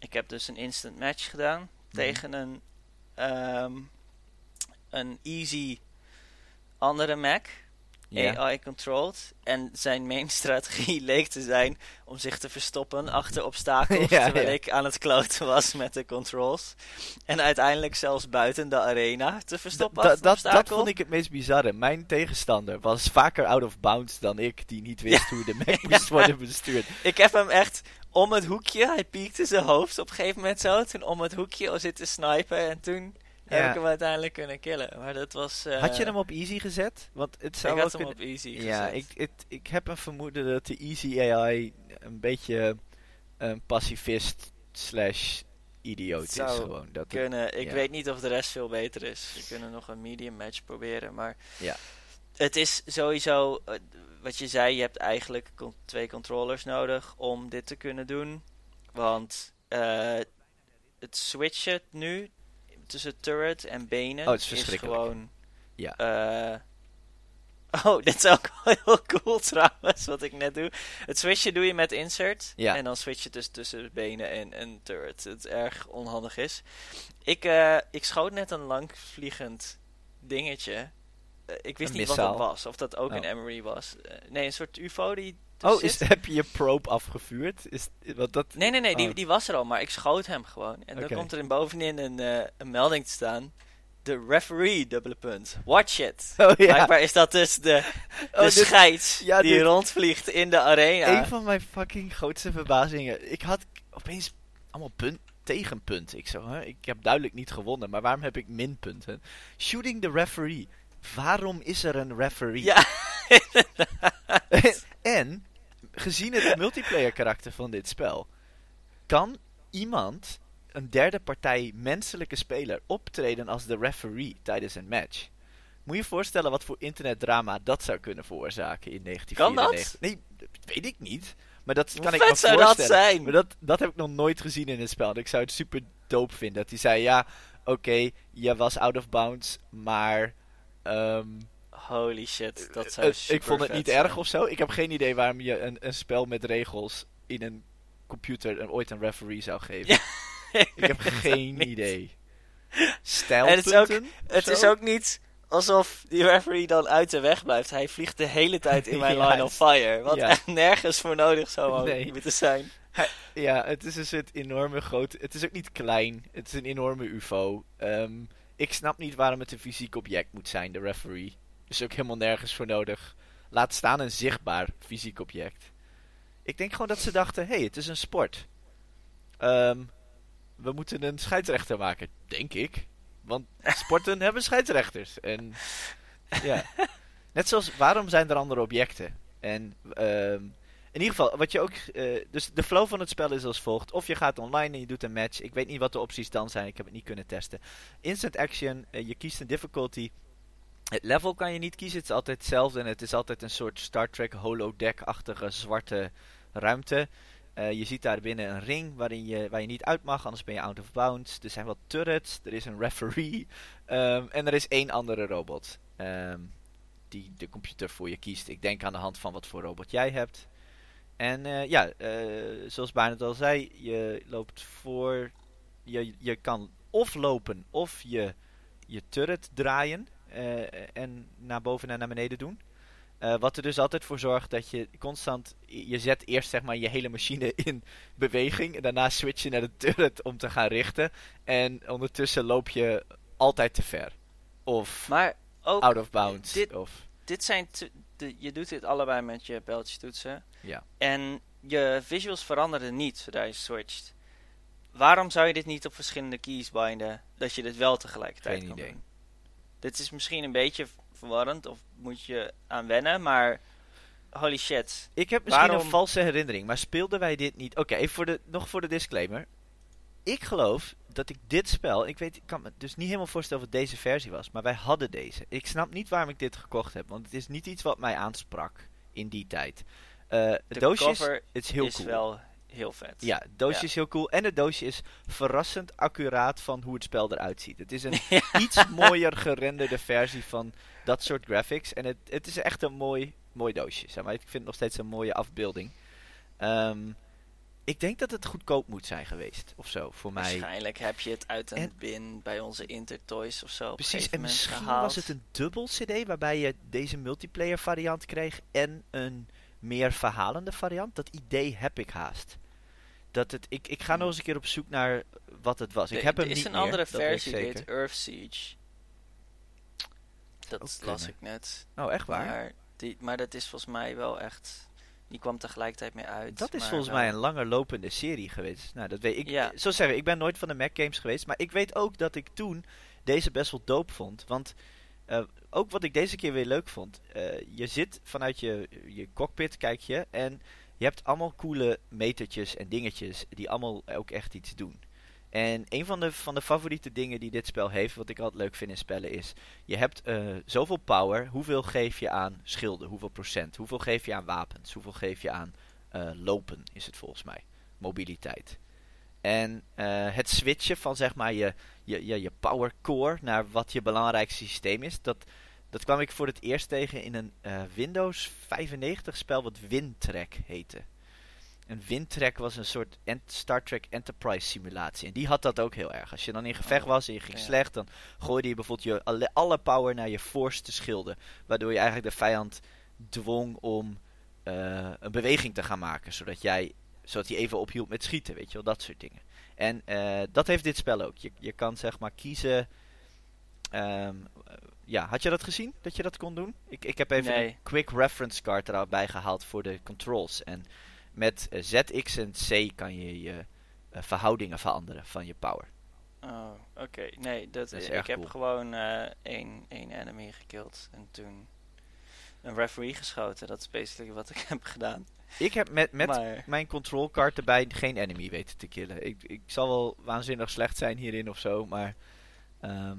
ik heb dus een instant match gedaan Mhm. tegen een, ehm, een easy andere Mac. AI-controlled. En zijn main strategie leek te zijn om zich te verstoppen achter obstakels. Ja, terwijl ja. ik aan het kloten was met de controls. En uiteindelijk zelfs buiten de arena te verstoppen Da- dat, vond ik het meest bizarre. Mijn tegenstander was vaker out of bounds dan ik, die niet wist hoe de Mac moest worden bestuurd. Ik heb hem echt om het hoekje, hij piekte zijn hoofd op een gegeven moment zo. Toen om het hoekje zitten snipen en toen heb Ja. ik hem uiteindelijk kunnen killen. Maar dat was... eh, Had je hem op easy gezet? Want het zou Ik had hem op easy Ja, gezet. ik, het, ik heb een vermoeden dat de Easy AI een beetje een pacifist slash idioot is gewoon. Dat het- kunnen. Ik ja. weet niet of de rest veel beter is. We kunnen nog een medium match proberen, maar Ja. het is sowieso eh, wat je zei. Je hebt eigenlijk con- twee controllers nodig om dit te kunnen doen, want eh, het switchen nu tussen turret en benen Oh, het is gewoon. Ja. eh, Oh, dit is ook wel heel cool trouwens, wat ik net doe. Het switchen doe je met insert. Ja. En dan switch je dus tussen benen en, en turret. Het erg onhandig is. Ik, eh, ik schoot net een langvliegend dingetje. Eh, ik wist niet wat dat was. Of dat ook Oh. een Emery was. Eh, nee, een soort ufo die Oh, tussen is, zit. heb je je probe afgevuurd? Is, wat dat... Nee, nee, nee, die, Oh. die was er al, maar ik schoot hem gewoon. En dan komt er in bovenin een, eh, een melding te staan. De referee, dubbele punt. Watch it. Oh ja, Blijkbaar is dat dus de, de Oh, dit- scheids ja, die dit- rondvliegt in de arena. een van mijn fucking grootste verbazingen. Ik had opeens allemaal punt, tegenpunten. Ik zo, hè, ik heb duidelijk niet gewonnen, maar waarom heb ik minpunten? Shooting the referee. Waarom is er een referee? Ja, en, gezien het multiplayer karakter van dit spel, kan iemand, een derde partij menselijke speler, optreden als de referee tijdens een match. Moet je je voorstellen wat voor internetdrama dat zou kunnen veroorzaken in 1994. Nee, dat weet ik niet. Maar dat Hoe kan ik me zou dat voorstellen. zijn? Maar dat, dat heb ik nog nooit gezien in het spel. Ik zou het super dope vinden. Dat hij zei, ja, oké, je was out of bounds, maar... ehm, holy shit, dat zou eh, ik super vond het niet zijn. erg of zo. Ik heb geen idee waarom je een, een spel met regels in een computer een, ooit een referee zou geven. Ja, ik heb geen niet. idee. En het is Stijlpunten? Het is ook niet alsof die referee dan uit de weg blijft. Hij vliegt de hele tijd in mijn Ja. line of fire. Wat Ja. nergens voor nodig zou Nee. moeten zijn. Ja, het is een soort enorme grote... Het is ook niet klein. Het is een enorme ufo. Ehm, ik snap niet waarom het een fysiek object moet zijn, de referee. Is ook helemaal nergens voor nodig. Laat staan een zichtbaar fysiek object. Ik denk gewoon dat ze dachten, hé, hey, het is een sport. Ehm, we moeten een scheidsrechter maken, denk ik. Want sporten hebben scheidsrechters. En ja, Net zoals, waarom zijn er andere objecten? En ehm, in ieder geval, wat je ook... eh, dus de flow van het spel is als volgt. Of je gaat online en je doet een match. Ik weet niet wat de opties dan zijn. Ik heb het niet kunnen testen. Instant action. eh, je kiest een difficulty. Het level kan je niet kiezen. Het is altijd hetzelfde. En het is altijd een soort Star Trek holodeck-achtige zwarte ruimte. Eh, je ziet daar binnen een ring waarin je, waar je niet uit mag, anders ben je out of bounds. Er zijn wat turrets, er is een referee ehm, en er is één andere robot ehm, die de computer voor je kiest. Ik denk aan de hand van wat voor robot jij hebt. En eh, ja, eh, zoals Barnett al zei, je loopt voor. Je, je kan of lopen of je, je turret draaien eh, en naar boven en naar beneden doen. Wat er dus altijd voor zorgt dat je constant. Je zet eerst zeg maar je hele machine in beweging. En daarna switch je naar de turret om te gaan richten. En ondertussen loop je altijd te ver. Of Maar ook, out of bounds. dit- Of, dit zijn de, je doet dit allebei met je pijltjestoetsen. ja. En je visuals veranderen niet zodra je switcht. Waarom zou je dit niet op verschillende keys binden, dat je dit wel tegelijkertijd Geen kan idee. doen? Dit is misschien een beetje verwarrend, of moet je aan wennen, maar holy shit. Ik heb misschien Waarom- een valse herinnering, maar speelden wij dit niet? Oké, voor de, nog voor de disclaimer. Ik geloof dat ik dit spel, ik weet, ik kan me dus niet helemaal voorstellen of het deze versie was, maar wij hadden deze. Ik snap niet waarom ik dit gekocht heb, want het is niet iets wat mij aansprak in die tijd. Eh het De doosje is, het is heel is cool. wel heel vet. Ja, het doosje Ja. is heel cool. En het doosje is verrassend accuraat van hoe het spel eruit ziet. Het is een Ja. iets mooier gerenderde versie van dat soort graphics. En het, het is echt een mooi, mooi doosje. Zeg maar. Ik vind het nog steeds een mooie afbeelding. Ehm, ik denk dat het goedkoop moet zijn geweest. Of zo, voor mij. Waarschijnlijk heb je het uit een En- bin bij onze Intertoys of zo. een Precies, en misschien gehaald. was het een dubbel CD waarbij je deze multiplayer variant kreeg en een meer verhalende variant. Dat idee heb ik haast. Dat het, ik, ik ga nog eens een keer op zoek naar wat het was. Ik Er- heb hem er is niet een meer, andere dat weet ik versie, die heet. Earth Siege. Dat las ik net. Oh, echt waar? Maar, die, maar dat is volgens mij wel echt... Die kwam tegelijkertijd mee uit. Dat is maar volgens mij een langer lopende serie geweest. Nou, dat weet ik. Ja. Zo zeggen, ik ben nooit van de Mac games geweest, maar ik weet ook dat ik toen deze best wel dope vond. Want eh, ook wat ik deze keer weer leuk vond, eh, je zit vanuit je, je cockpit, kijk je, en je hebt allemaal coole metertjes en dingetjes die allemaal ook echt iets doen. En een van de, van de favoriete dingen die dit spel heeft, wat ik altijd leuk vind in spellen, is: je hebt eh, zoveel power. Hoeveel geef je aan schilden? Hoeveel procent? Hoeveel geef je aan wapens? Hoeveel geef je aan eh, lopen? Is het volgens mij. Mobiliteit. En eh, het switchen van zeg maar je, je, je, power core naar wat je belangrijkste systeem is, dat, dat kwam ik voor het eerst tegen in een Windows 95 spel wat Wintrack heette. En Wintrack was een soort Star Trek Enterprise simulatie. En die had dat ook heel erg. Als je dan in gevecht Oh, was en je ging ja. slecht, dan gooide je bijvoorbeeld je alle, alle power naar je voorste schilden. Waardoor je eigenlijk de vijand dwong om eh, een beweging te gaan maken. Zodat jij zodat hij even ophield met schieten, weet je wel, dat soort dingen. En eh, dat heeft dit spel ook. Je, je kan zeg maar kiezen. ehm, eh, ja, had je dat gezien? Dat je dat kon doen? Ik, ik heb even Nee. een quick reference card erbij gehaald voor de controls. En met eh, Z, X en C kan je je eh, verhoudingen veranderen van je power. Oh, oké. Nee, dat, Dat is ik erg heb cool. gewoon eh, één, één enemy gekild. En toen een referee geschoten. Dat is basically wat ik heb gedaan. Ik heb met, met maar, mijn control card erbij geen enemy weten te killen. Ik, ik zal wel waanzinnig slecht zijn hierin of zo, maar ehm,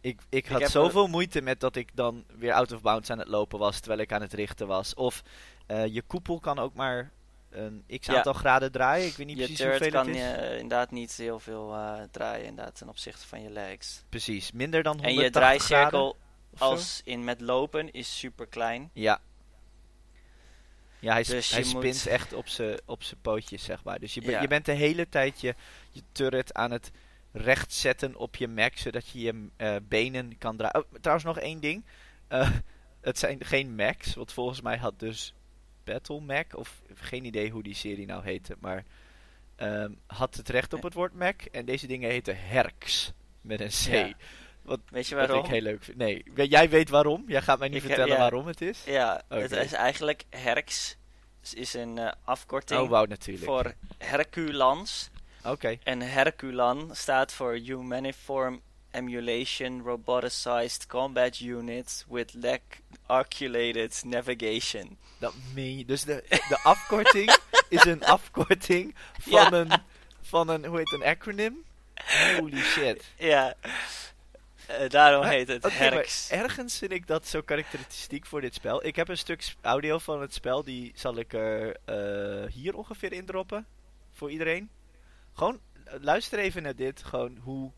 ik, ik had zoveel moeite met dat ik dan weer out of bounds aan het lopen was terwijl ik aan het richten was. Of eh, je koepel kan ook maar een x Ja. aantal graden draaien. Ik weet niet je precies hoeveel kan het is. je inderdaad niet heel veel eh, draaien inderdaad, ten opzichte van je legs. Precies, minder dan En 180 je draaicirkel als in met lopen is super klein. Ja. Ja, hij, Dus hij moet- spint echt op zijn op zijn pootjes, zeg maar. Dus je, Ja. je bent de hele tijd je, je turret aan het recht zetten op je Mac, zodat je je eh, benen kan draaien. Oh, trouwens, nog één ding. Eh, het zijn geen Macs, want volgens mij had dus Battle Mac, of geen idee hoe die serie nou heette, maar ehm, had het recht op het woord Mac. En deze dingen heten Herks, met een C. Ja. Wat, Weet je wat waarom? ik heel leuk vind. Nee, jij weet waarom. Jij gaat mij niet Ik heb- vertellen ja. waarom het is. Ja, het is eigenlijk Herx. is- is een eh, afkorting Oh, natuurlijk. voor Herculans. Oké. En Herculan staat voor Humaniform emulation roboticized combat unit with leg articulated navigation. Dat meen je. Dus de, de afkorting is een afkorting van, Ja. een, van een, hoe heet een acronym? Holy shit. Ja, Eh, daarom Maar- heet het maar Herx. ergens vind ik dat zo karakteristiek voor dit spel. Ik heb een stuk audio van het spel, die zal ik er eh, hier ongeveer in droppen. Voor iedereen. Gewoon, eh, luister even naar dit. Gewoon hoe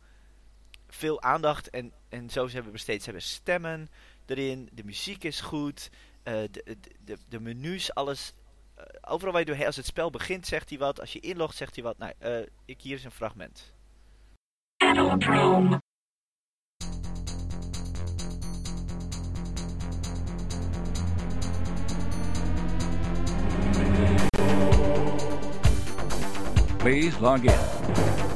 veel aandacht en, en zo ze hebben besteed. Ze hebben stemmen erin, de muziek is goed, eh, de, de, de, de menus, alles. eh, overal waar je doorheen, als het spel begint zegt hij wat, als je inlogt zegt hij wat. Nou, eh, ik, hier is een fragment. Please log in.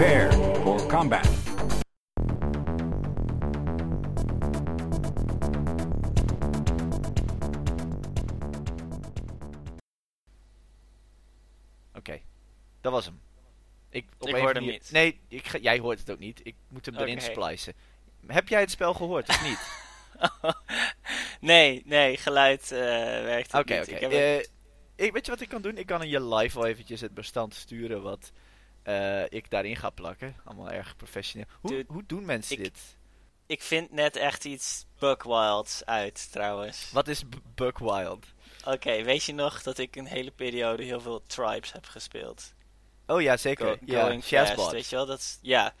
Prepare for combat. Oké, dat was hem. Ik, Ik hoorde hem niet. Nee, ik, ga- jij hoort het ook niet. Ik moet hem erin Oké. splicen. Heb jij het spel gehoord of niet? nee, nee, geluid eh, werkt het Oké, niet. oké. Ik heb Eh, Weet je wat ik kan doen? Ik kan aan je live wel eventjes het bestand sturen wat eh, ik daarin ga plakken. Allemaal erg professioneel. Hoe, Dude, hoe doen mensen ik- dit? ik vind net echt iets Buckwilds uit, trouwens. Wat is Buckwild? Oké, weet je nog dat ik een hele periode heel veel Tribes heb gespeeld? Oh ja, zeker. Go- ja, going fast, weet je wel? Dat ja,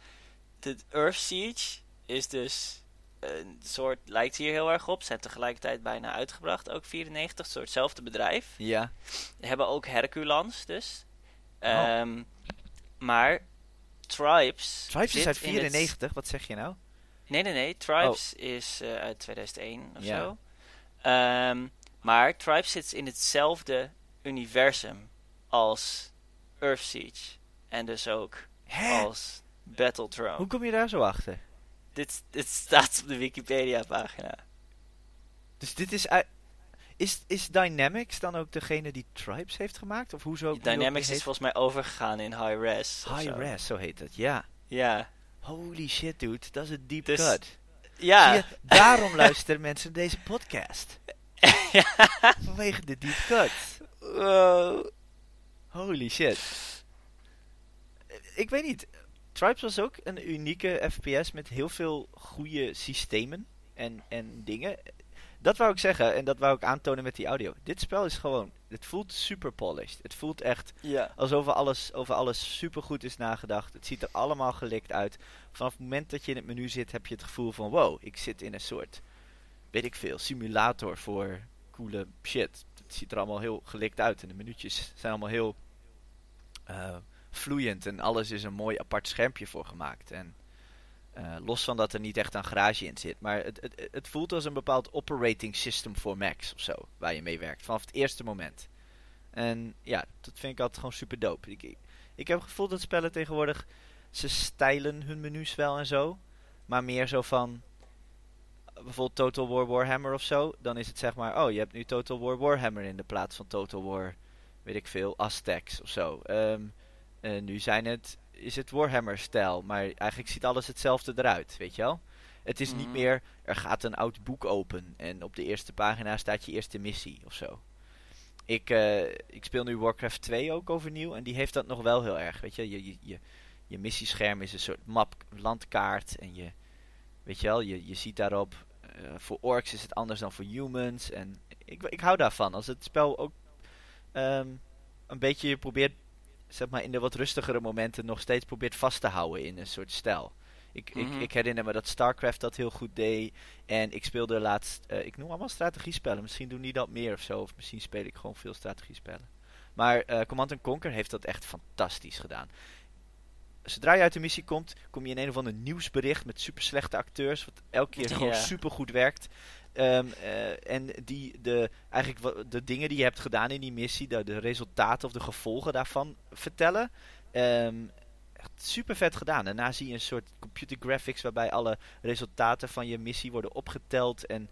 de Earth Siege is dus een soort, lijkt hier heel erg op. Zijn tegelijkertijd bijna uitgebracht, ook 94, een soortzelfde bedrijf. Ja. We hebben ook Herculans dus. Oh. Maar Tribes... Tribes is uit in het- 94. Wat zeg je nou? Nee, nee, nee. Tribes is eh, uit 2001 of Ja. zo. Ehm, maar Tribes zit in hetzelfde universum als Earth Siege. En dus ook Hè? als Battledrome. Hoe kom je daar zo achter? Dit, dit staat op de Wikipedia-pagina. Dus dit is uit... Is, is Dynamics dan ook degene die Tribes heeft gemaakt? Of hoezo? Dynamics is volgens mij overgegaan in High Res. High zo. Res, zo heet het. Ja. Ja. Holy shit, dude. Dat is een deep Dus- cut. Ja. Je, daarom luisteren mensen deze podcast. ja. Vanwege de deep cut. Wow. Holy shit. Ik weet niet. Tribes was ook een unieke FPS met heel veel goede systemen en, en dingen. Dat wou ik zeggen en dat wou ik aantonen met die audio. Dit spel is gewoon, het voelt super polished. Het voelt echt Ja. alsof er alles, over alles super goed is nagedacht. Het ziet er allemaal gelikt uit. Vanaf het moment dat je in het menu zit, heb je het gevoel van: wow, ik zit in een soort, weet ik veel, simulator voor coole shit. Het ziet er allemaal heel gelikt uit en de minuutjes zijn allemaal heel eh, vloeiend en alles is een mooi apart schermpje voor gemaakt. En eh, los van dat er niet echt een garage in zit, maar het, het, het voelt als een bepaald operating system voor Macs of zo, waar je mee werkt, vanaf het eerste moment. En ja, dat vind ik altijd gewoon super dope. Ik, ik, heb het gevoel dat spellen tegenwoordig, ze stijlen hun menus wel en zo, maar meer zo van, bijvoorbeeld Total War Warhammer of zo, dan is het zeg maar, oh je hebt nu Total War Warhammer in de plaats van Total War, weet ik veel, Aztecs of zo. Eh, nu zijn het, is het Warhammer-stijl, maar eigenlijk ziet alles hetzelfde eruit, weet je wel? Het is niet Mhm. meer, er gaat een oud boek open en op de eerste pagina staat je eerste missie of zo. Ik, eh, ik speel nu Warcraft 2 ook overnieuw en die heeft dat nog wel heel erg, weet je? Je, je, je, je missiescherm is een soort map, landkaart en je, weet je wel, je, je ziet daarop, eh, voor orcs is het anders dan voor humans en ik, ik hou daarvan. Als het spel ook ehm, een beetje je probeert, zeg maar in de wat rustigere momenten nog steeds probeert vast te houden in een soort stijl. Ik, Mhm. ik, ik herinner me dat StarCraft dat heel goed deed. En ik speelde laatst, eh, ik noem allemaal strategiespellen. Misschien doen die dat meer of zo. Of misschien speel ik gewoon veel strategiespellen. Maar eh, Command Conquer heeft dat echt fantastisch gedaan. Zodra je uit de missie komt, kom je in een of ander nieuwsbericht met super slechte acteurs. Wat elke keer gewoon super goed werkt. Ehm, eh, en die de, eigenlijk de dingen die je hebt gedaan in die missie, de, de resultaten of de gevolgen daarvan vertellen. Echt super vet gedaan. Daarna zie je een soort computer graphics waarbij alle resultaten van je missie worden opgeteld. En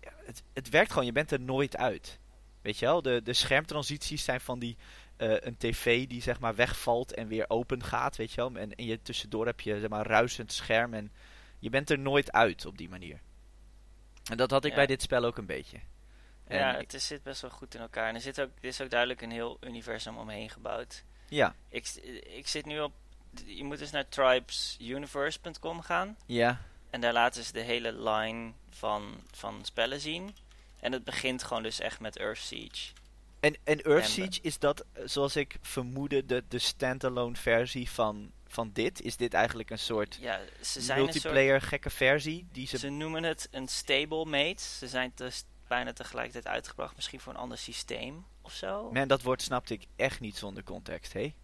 ja, het, het werkt gewoon, je bent er nooit uit. Weet je wel, de, de schermtransities zijn van die eh, een tv die zeg maar wegvalt en weer open gaat, weet je wel. En, en je tussendoor heb je zeg maar ruisend scherm en je bent er nooit uit op die manier. En dat had ik Ja. bij dit spel ook een beetje. En ja, het is, zit best wel goed in elkaar. En er, zit ook, er is ook duidelijk een heel universum omheen gebouwd. ja, Ik, ik zit nu op... Je moet dus naar tribesuniverse.com gaan. ja, En daar laten ze de hele line van, van spellen zien. En het begint gewoon dus echt met Earth Siege. En, en Earth En- Siege, is dat, eh, zoals ik vermoedde, de, de standalone versie van, van dit? Is dit eigenlijk een soort Ja, ze zijn een soort... multiplayer gekke versie? Die ze... Ze noemen het een stablemate. Ze zijn dus bijna tegelijkertijd uitgebracht. Misschien voor een ander systeem of zo. Man, dat woord snapte ik echt niet zonder context, hé?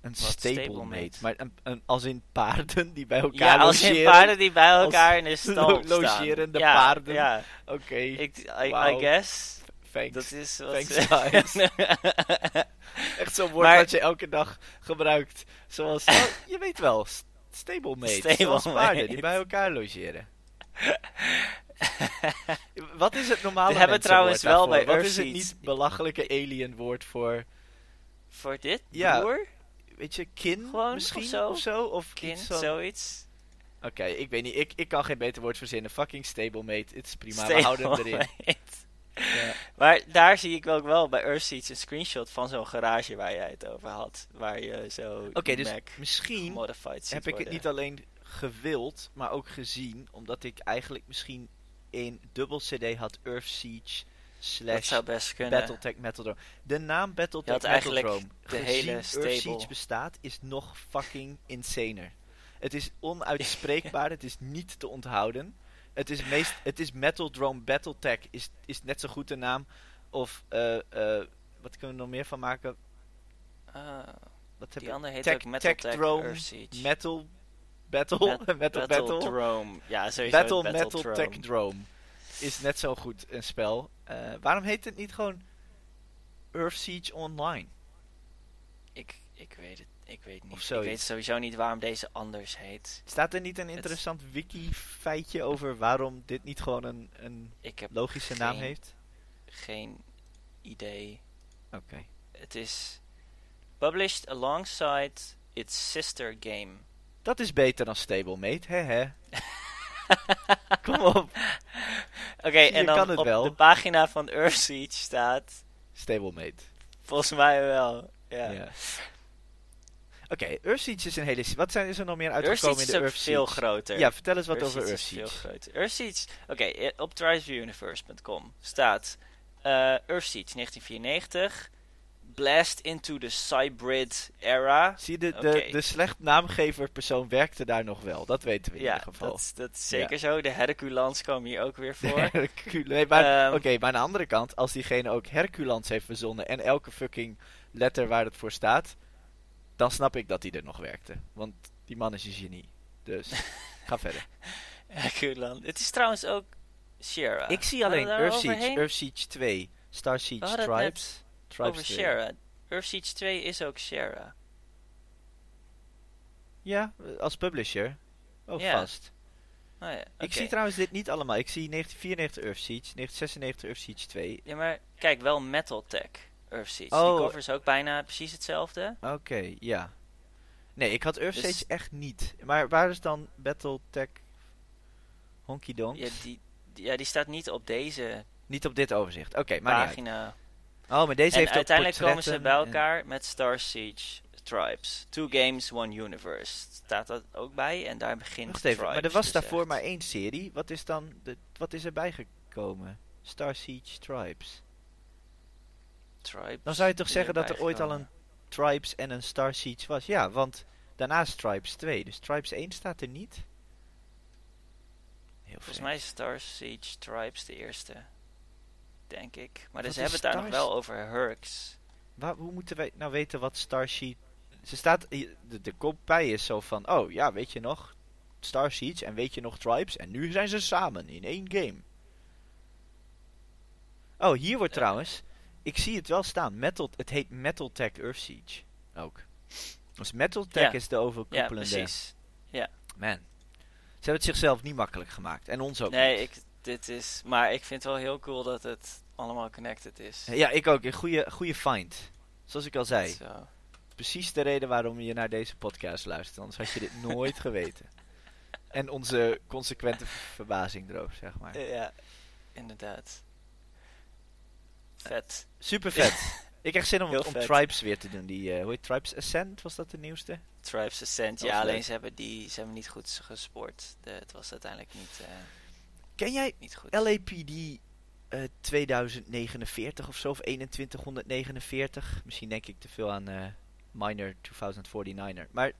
Een Wat, stablemate. Maar een, een, als in paarden die bij elkaar ja, als in logeren? paarden die bij elkaar in de stal lo- staan. logerende ja, paarden. Ja, Oké, I, Wauw. I guess. Thanks. Dat is wat Thanks, ze- guys. Echt zo'n woord Maar- dat je elke dag gebruikt. Zoals, oh, je weet wel, st- stablemate. Stablemate. paarden die bij elkaar logeren. Wat is het normale We hebben trouwens wel bij Wat is het niet belachelijke alien woord voor, Voor dit? Ja, Broer? weet je, kin Gewoon, misschien of zo. of zo? Of van- zoiets. Oké, ik weet niet. Ik, ik kan geen beter woord verzinnen. Fucking stablemate. Het is prima. We houden hem erin. Ja. Maar daar zie ik wel, ook wel bij Earthseeds een screenshot van zo'n garage waar jij het over had. Waar je zo Oké, die dus misschien heb ik het niet alleen gewild, maar ook gezien. Omdat ik eigenlijk misschien een dubbel CD had Earth Siege slash. Battletech Metal De naam Battletech Metal de hele Earth. Siege bestaat, is nog fucking insaner. Het is onuitspreekbaar, het is niet te onthouden. Het is, meest, het is Metal Drone Battletech, is, is net zo goed de naam. Of, eh, eh, wat kunnen we nog meer van maken? Ah, Wat heb die andere heet Tech- ook Metal Tech Tech Drone, Earthsiege. Metal Battle? Met- Metal Battle? Drome. Ja, sowieso Battle, Battle Metal Drome. Tech Drome. Is net zo goed een spel. Eh, waarom heet het niet gewoon Earth Siege Online? Ik, ik weet het. Ik weet niet. Ik weet sowieso niet waarom deze anders heet. Staat er niet een interessant wiki-feitje over waarom dit niet gewoon een, een logische naam heeft? geen idee. Oké. Het is published alongside its sister game. Dat is beter dan Stablemate, hè hè. Kom op, Oké, en dan op wel. de pagina van Earthsiege staat Stablemate. volgens mij wel. Ja. Ja. Oké, Earth Siege is een hele... Wat zijn is er nog meer uitgekomen in is de Earth veel groter. Ja, vertel eens wat over Earth Earthsiege is Siege. veel groter. Earthsiege, oké, eh, op tribesuniverse.com staat eh Earthsiege 1994, Blast into the Cybrid Era. Zie je, de, de, de slecht naamgever persoon werkte daar nog wel. Dat weten we in Ja, ieder geval. dat, dat is zeker zo. De Herculans komen hier ook weer voor. Hercule- nee, maar, Ehm. Oké, maar aan de andere kant, als diegene ook Herculans heeft verzonnen en elke fucking letter waar het voor staat, dan snap ik dat hij er nog werkte. Want die man is een genie. Dus, ga verder. Herculan. Het is trouwens ook Sierra. ik zie alleen Earth Siege? Earth Siege 2, Star Siege Tribes. Tribes Over 2. Sierra. Earthsiege 2 is ook Sierra. Ja, eh, als publisher. Oh, Ja. vast. Oh ja, Ik zie trouwens dit niet allemaal. Ik zie 1994 Earth Siege, 1996 Earth Siege 2. Ja, maar kijk, wel Metal Tech Earthsiege. Oh. Die cover is ook bijna precies hetzelfde. Oké, ja. Nee, ik had Earth Dus- echt niet. Maar waar is dan Battletech Honky Donk? Ja die, die- ja, die staat niet op deze Niet op dit overzicht. Oké, maar niet uit. pagina. Oh, maar deze En heeft ook uiteindelijk komen ze bij en- elkaar met Star Siege Tribes. Two games, one universe. Staat dat ook bij en daar begint Wacht even, maar er was dus daarvoor echt. maar één serie. Wat is dan, de, wat is erbij gekomen? Star Siege Tribes. Tribes Dan zou je toch is zeggen dat er ooit al een gekomen. Tribes en een Star Siege was? Ja, want daarnaast Tribes 2. Dus Tribes 1 staat er niet. Heel Volgens mij is Star Siege Tribes de eerste. Denk ik. Maar ze is hebben het daar nog wel over Hurks. Waar, hoe moeten wij nou weten wat Star Siege... Ze staat, de, de kop bij is zo van, oh ja, weet je nog, Star Siege en weet je nog Tribes en nu zijn ze samen in één game. Oh, hier wordt Eh. trouwens, ik zie het wel staan, Metal, het heet Metal Tech Earth Siege ook. Dus Metal Tech Ja. is de Ja, overkoepelende... precies. Man, ze hebben het zichzelf niet makkelijk gemaakt en ons ook Nee, niet. ik, dit is... Maar ik vind het wel heel cool dat het allemaal connected is. Ja, ik ook, een goede, goede find. Zoals ik al zei, Zo. precies de reden waarom je naar deze podcast luistert. Anders had je dit nooit geweten. En onze consequente verbazing erover, zeg maar. Ja, inderdaad. Vet. Super vet. ik krijg zin om, om. Tribes weer te doen. Die, eh, hoe heet Tribes Ascent? Was dat de nieuwste? Tribes Ascent. Ja, alleen leuk. ze hebben, die, ze hebben niet goed gespoord. De, het was uiteindelijk niet, eh, Ken jij niet goed. LAPD eh 2049 of zo? Of 2149? Misschien denk ik te veel aan eh Minor 2049er. Maar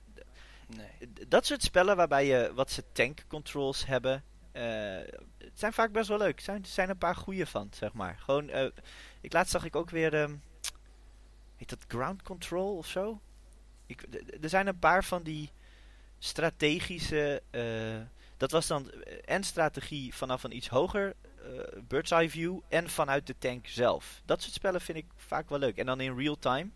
Nee. dat soort spellen waarbij je wat ze tank controls hebben. Eh, het zijn vaak best wel leuk. Er zijn, zijn een paar goede van, zeg maar. Gewoon, eh, ik laatst zag ik ook weer, ehm heet dat ground control of zo? Ik, er zijn een paar van die strategische, eh, dat was dan en strategie vanaf een iets hoger bird's eye view en vanuit de tank zelf. Dat soort spellen vind ik vaak wel leuk. En dan in real time.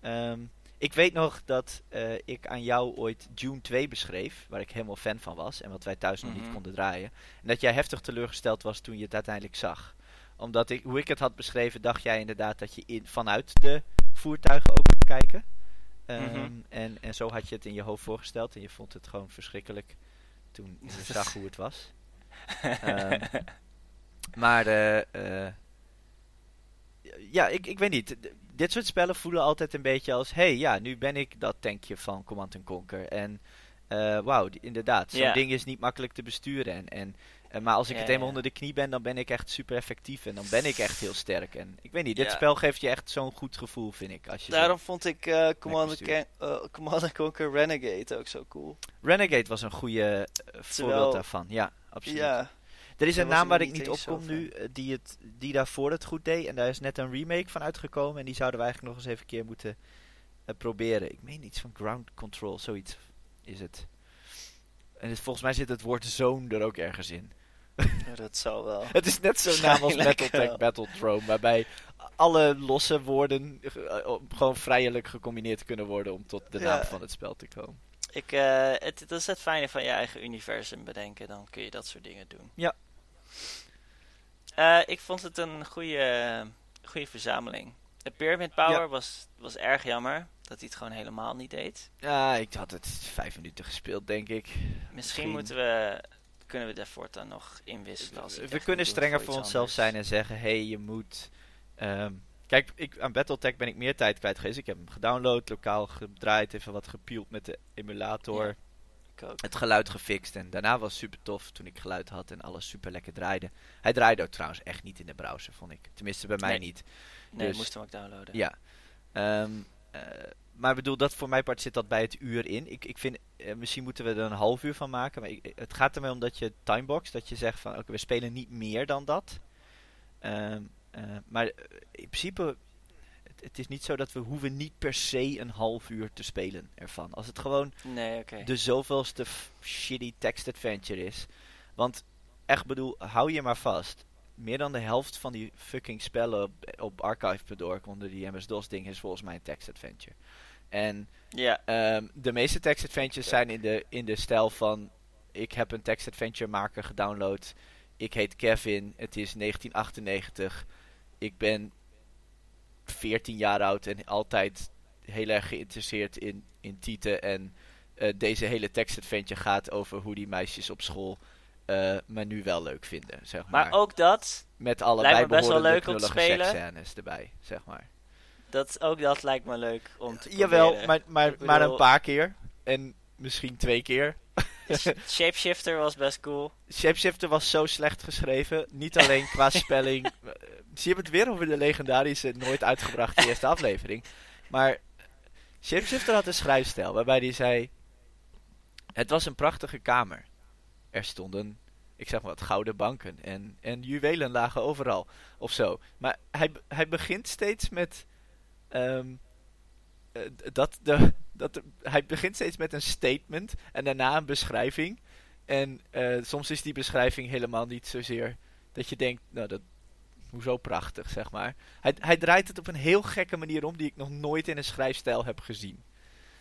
Ehm, ik weet nog dat eh, ik aan jou ooit June 2 beschreef, waar ik helemaal fan van was en wat wij thuis nog niet Mhm. konden draaien. En dat jij heftig teleurgesteld was toen je het uiteindelijk zag. Omdat ik, hoe ik het had beschreven, dacht jij inderdaad dat je in, vanuit de voertuigen ook kon kijken. Ehm, Mhm. en, en zo had je het in je hoofd voorgesteld en je vond het gewoon verschrikkelijk toen je zag hoe het was. Ehm, maar eh, eh, ja, ik, ik weet niet. Dit soort spellen voelen altijd een beetje als... hey, ja, nu ben ik dat tankje van Command Conquer. En eh wauw, inderdaad. Zo'n ding is niet makkelijk te besturen. En, en, en, maar als ik het eenmaal onder de knie ben, dan ben ik echt super effectief. En dan ben ik echt heel sterk. En ik weet niet, dit spel geeft je echt zo'n goed gevoel, vind ik. Als je Daarom vond ik eh Command, eh, Command Conquer Renegade ook zo cool. Renegade was een goede eh, voorbeeld daarvan. Ja, absoluut. Ja, Er is een naam waar ik niet op kom nu, eh, die, het, die daarvoor het goed deed. En daar is net een remake van uitgekomen. En die zouden we eigenlijk nog eens even een keer moeten eh, proberen. Ik meen iets van Ground Control, zoiets is het. En het- volgens mij zit het woord zone er ook ergens in. Ja, dat zal wel. Het is net zo'n naam als Battletech. Battletrome, waarbij alle losse woorden eh, gewoon vrijelijk gecombineerd kunnen worden om tot de Ja. naam van het spel te komen. Ik, het, dat is het fijne van je eigen universum bedenken. Dan kun je dat soort dingen doen. Ja. Eh, ik vond het een goede, goede verzameling. De Pyramid Power Ja. was, was erg jammer. Dat hij het gewoon helemaal niet deed. Ja, ik had het vijf minuten gespeeld, denk ik. Misschien, Misschien- moeten we... Kunnen we daarvoor dan nog inwisselen? Als we kunnen strenger voor onszelf anders. zijn en zeggen: hey, je moet. ehm, kijk, ik, aan Battletech ben ik meer tijd kwijt geweest. Ik heb hem gedownload, lokaal gedraaid, even wat gepield met de emulator. Ja. Ik ook. Het geluid gefixt en daarna was het super tof toen ik geluid had en alles super lekker draaide. Hij draaide ook trouwens echt niet in de browser, vond ik. Tenminste, bij mij Nee. niet. Nee, dus- moest hem ook downloaden. Ja. Eh, maar ik bedoel, dat voor mijn part zit dat bij het uur in. Ik, ik vind, eh, misschien moeten we er een half uur van maken. Maar ik, het gaat ermee om dat je timebox, dat je zegt van oké, we spelen niet meer dan dat. Ehm, eh, maar in principe, het, is niet zo dat we hoeven niet per se een half uur te spelen ervan. Als het gewoon Nee, de zoveelste shitty text adventure is. Want echt bedoel, hou je maar vast. Meer dan de helft van die fucking spellen op, op archive.org onder die MS-DOS ding is volgens mij een text adventure. En Ja, ehm, de meeste text adventures zijn in de, in de stijl van ik heb een text adventure maker gedownload. Ik heet Kevin, het is 1998. Ik ben 14 jaar oud en altijd heel erg geïnteresseerd in, in Tieten. En eh, deze hele text adventure gaat over hoe die meisjes op school me nu wel leuk vinden, zeg maar. maar ook dat, Met alle lijkt me best wel bijbehorende leuk om te spelen. erbij, zeg maar. dat, ook dat lijkt me leuk om te Jawel, proberen. maar, maar, maar een paar keer. En misschien twee keer. Shapeshifter was best cool. Shapeshifter was zo slecht geschreven. Niet alleen qua spelling. Eh, Zie je het weer over de legendarische, nooit uitgebrachte eerste aflevering. Maar Shapeshifter had een schrijfstijl waarbij hij zei... Het was een prachtige kamer. Er stonden, ik zeg maar wat, gouden banken. En, en juwelen lagen overal. Of zo. Maar hij, hij begint steeds met... ehm, eh, dat de, dat hij begint steeds met een statement en daarna een beschrijving. En eh, soms is die beschrijving helemaal niet zozeer dat je denkt, nou dat, hoezo prachtig, zeg maar. Hij, hij draait het op een heel gekke manier om die ik nog nooit in een schrijfstijl heb gezien.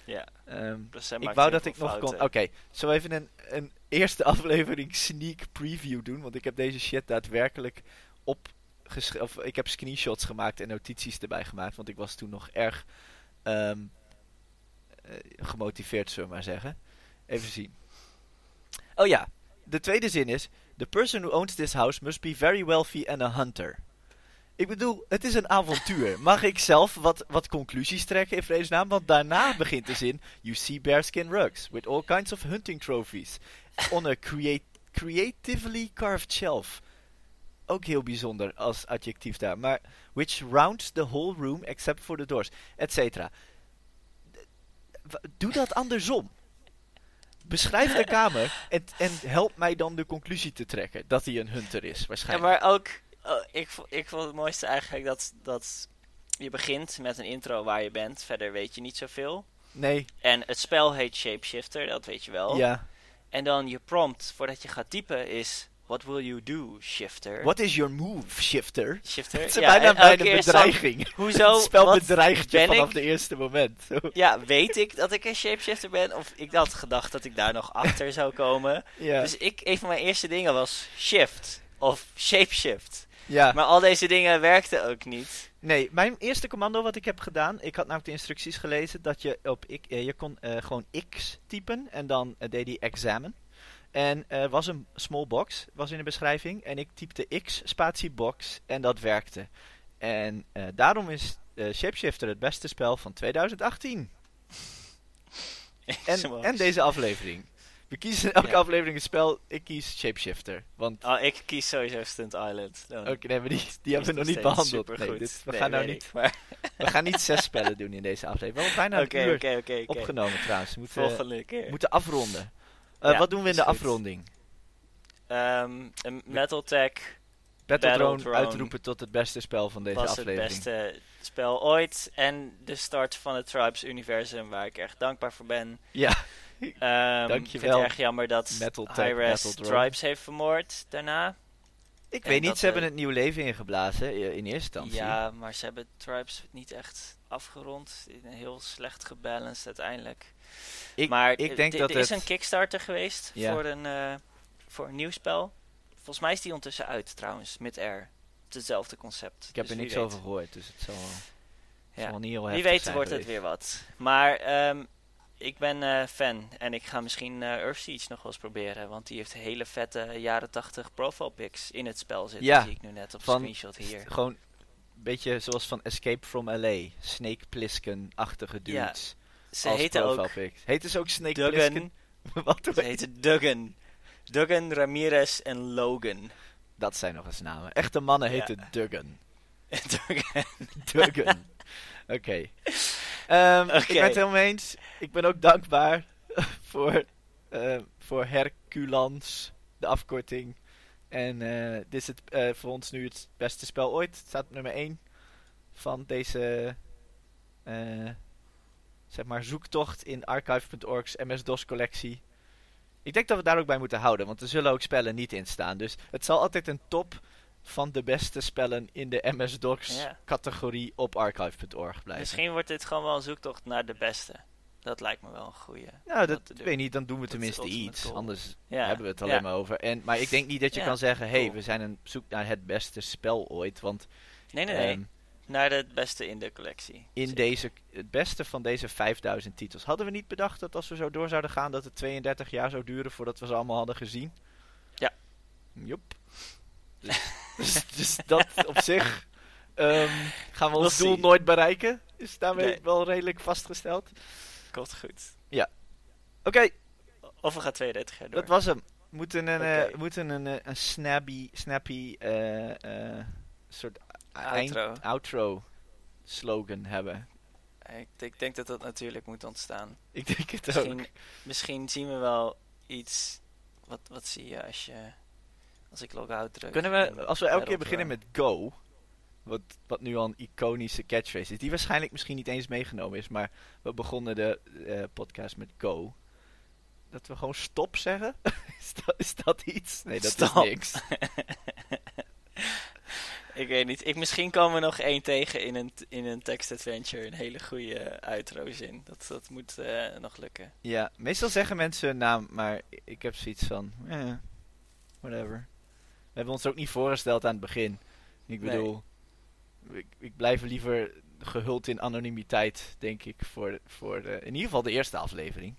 Ja, hij ik wou dat ik nog kon. Oké, zo even een, een eerste aflevering sneak preview doen, want ik heb deze shit daadwerkelijk op of ik heb screenshots gemaakt en notities erbij gemaakt, want ik was toen nog erg ehm, eh, gemotiveerd, zullen we maar zeggen. Even zien. Oh ja, de tweede zin is: The person who owns this house must be very wealthy and a hunter. Ik bedoel, het is een avontuur. Mag ik zelf wat, wat conclusies trekken in vredesnaam? Want daarna begint de zin: You see bearskin rugs with all kinds of hunting trophies on a crea- creatively carved shelf. Ook heel bijzonder als adjectief daar. Maar which rounds the whole room except for the doors, et cetera. W- Doe dat andersom. Beschrijf de kamer en, en help mij dan de conclusie te trekken dat hij een hunter is, Ja, waarschijnlijk. maar ook, oh, ik, ik vond het mooiste eigenlijk dat, dat je begint met een intro waar je bent. Verder weet je niet zoveel. Nee, En het spel heet Shapeshifter, dat weet je wel. ja. En dan je prompt voordat je gaat typen is... What will you do, shifter? What is your move, shifter? Shifter? Het is Ja, bijna bedreiging. Hoezo? het spel bedreigt je vanaf ik? de eerste moment. Ja, weet ik dat ik een shapeshifter ben? Of ik had gedacht dat ik daar nog achter zou komen. Ja. Dus ik, een van mijn eerste dingen was shift. Of shapeshift. ja. Maar al deze dingen werkten ook niet. Nee, mijn eerste commando wat ik heb gedaan, ik had namelijk de instructies gelezen dat je op ik, eh, je kon eh, gewoon X typen en dan eh, deed hij examine. En er was een small box, was in de beschrijving, en ik typte X spatie box en dat werkte. En eh, daarom is eh, Shapeshifter het beste spel van 2018. En, en deze aflevering. We kiezen in elke Ja. aflevering een spel, ik kies Shapeshifter. Want, Oh, ik kies sowieso Stunt Island. Oké, nee, maar die, die hebben we nog niet behandeld. Nee, dit- we Nee, gaan nou niet ik, Maar we gaan niet zes spellen doen in deze aflevering. Bijna een uur oké, oké, oké. opgenomen trouwens. We moeten, Volgende keer. moeten afronden. Eh, Ja, wat doen we in de goed. afronding? Een Metal Tech Battledrone uitroepen tot het beste spel van deze was aflevering. het beste spel ooit. En de start van het Tribes-universum, waar ik erg dankbaar voor ben. Ja, Ehm, Ik vind het erg jammer dat Hi-Res. Tribes heeft vermoord daarna. ik En weet niet, ze hebben het nieuw leven ingeblazen eh, in eerste instantie. Ja, maar ze hebben Tribes niet echt afgerond. Heel slecht gebalanced uiteindelijk. ik, maar ik denk dat er het... is een Kickstarter geweest Ja. voor, een, eh, voor een nieuw spel. Volgens mij is die ondertussen uit trouwens, Mid-Air. Hetzelfde concept. ik heb Dus er niks weet. over gehoord, dus het zal, Ja. zal niet heel Wie weet zijn wordt het weer wat. Maar ehm, ik ben eh, fan en ik ga misschien eh Earth Siege nog wel eens proberen. Want die heeft hele vette jaren 80 profile pics in het spel zitten. Ja, zie ik nu net op de van screenshot hier. Gewoon beetje zoals van Escape from LA. Snake Plissken-achtige Ja, dudes. Ze als heten ook. Heten ze ook Snake Duggan. Plissken? Wat Ze heten Duggan. Duggan, Ramirez en Logan. Dat zijn nog eens namen. Echte mannen Ja. heten Duggan. Duggan. Duggan. Oké. Ehm, Oké. Ik ben het helemaal eens. Ik ben ook dankbaar voor, eh, voor Herculans, de afkorting. En eh, dit is het, eh, voor ons nu het beste spel ooit. Het staat op nummer 1 van deze eh, zeg maar zoektocht in archive.org's MS-DOS collectie. Ik denk dat we daar ook bij moeten houden, want er zullen ook spellen niet in staan. Dus het zal altijd een top van de beste spellen in de MS-DOS Ja. categorie op archive.org blijven. Misschien wordt dit gewoon wel een zoektocht naar de beste. Dat lijkt me wel een goeie. Nou, dat, weet niet, dan doen we tenminste iets. goal. Anders Ja. hebben we het alleen ja. maar over. En, maar ik denk niet dat je Ja, kan zeggen, hé, hey, we zijn een zoek naar het beste spel ooit. Want Nee, nee, nee. ehm, naar de beste in de collectie. in Zeker. deze, het beste van deze 5000 titels. Hadden we niet bedacht dat als we zo door zouden gaan, dat het 32 jaar zou duren voordat we ze allemaal hadden gezien? Ja. Joep. Dus, dus, dus dat op zich ehm, gaan we ons doel nooit bereiken. Is daarmee Nee. wel redelijk vastgesteld. Goed. Oké, Of we gaan 32 jaar door. Dat was hem. We moeten een, eh, Oké. we moeten een, eh, een snappy, snappy eh, eh, soort eind- Outro. outro slogan hebben. Ik, ik denk dat dat natuurlijk moet ontstaan. Ik denk het Misschien, ook. misschien zien we wel iets. Wat, wat zie je als je. Als ik log-out druk? Kunnen we, als we elke keer beginnen met go, wat, wat nu al een iconische catchphrase is, die waarschijnlijk misschien niet eens meegenomen is, maar we begonnen de eh, podcast met go. Dat we gewoon stop zeggen? is, dat, is dat iets? Nee, dat Stop. is niks. Ik weet niet. Ik, misschien komen we nog één tegen in een, in een text adventure. Een hele goede outro zin. Dat, dat moet eh, nog lukken. Ja, meestal zeggen mensen hun naam, maar ik heb zoiets van, eh, whatever. We hebben ons ook niet voorgesteld aan het begin. Ik Nee. Ik, ik blijf liever gehuld in anonimiteit, denk ik, voor, voor de, in ieder geval de eerste aflevering.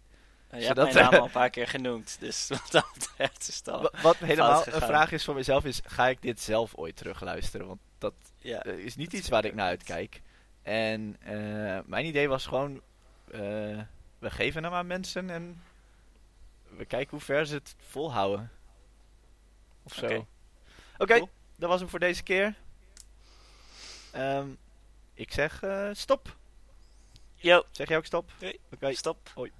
je hebt Zodat, mijn naam eh, al een paar keer genoemd, dus wat dat betreft is Wat helemaal een vraag is voor mezelf is, ga ik dit zelf ooit terugluisteren? Want dat Ja, eh, is niet dat iets waar ik naar uitkijk. En eh, mijn idee was gewoon, eh, we geven hem aan mensen en we kijken hoe ver ze het volhouden. Of zo. Oké. Oké, Cool. dat was hem voor deze keer. Ehm, ik zeg eh, stop. yo, Zeg jij ook stop? Oké. Oké. stop. Hoi.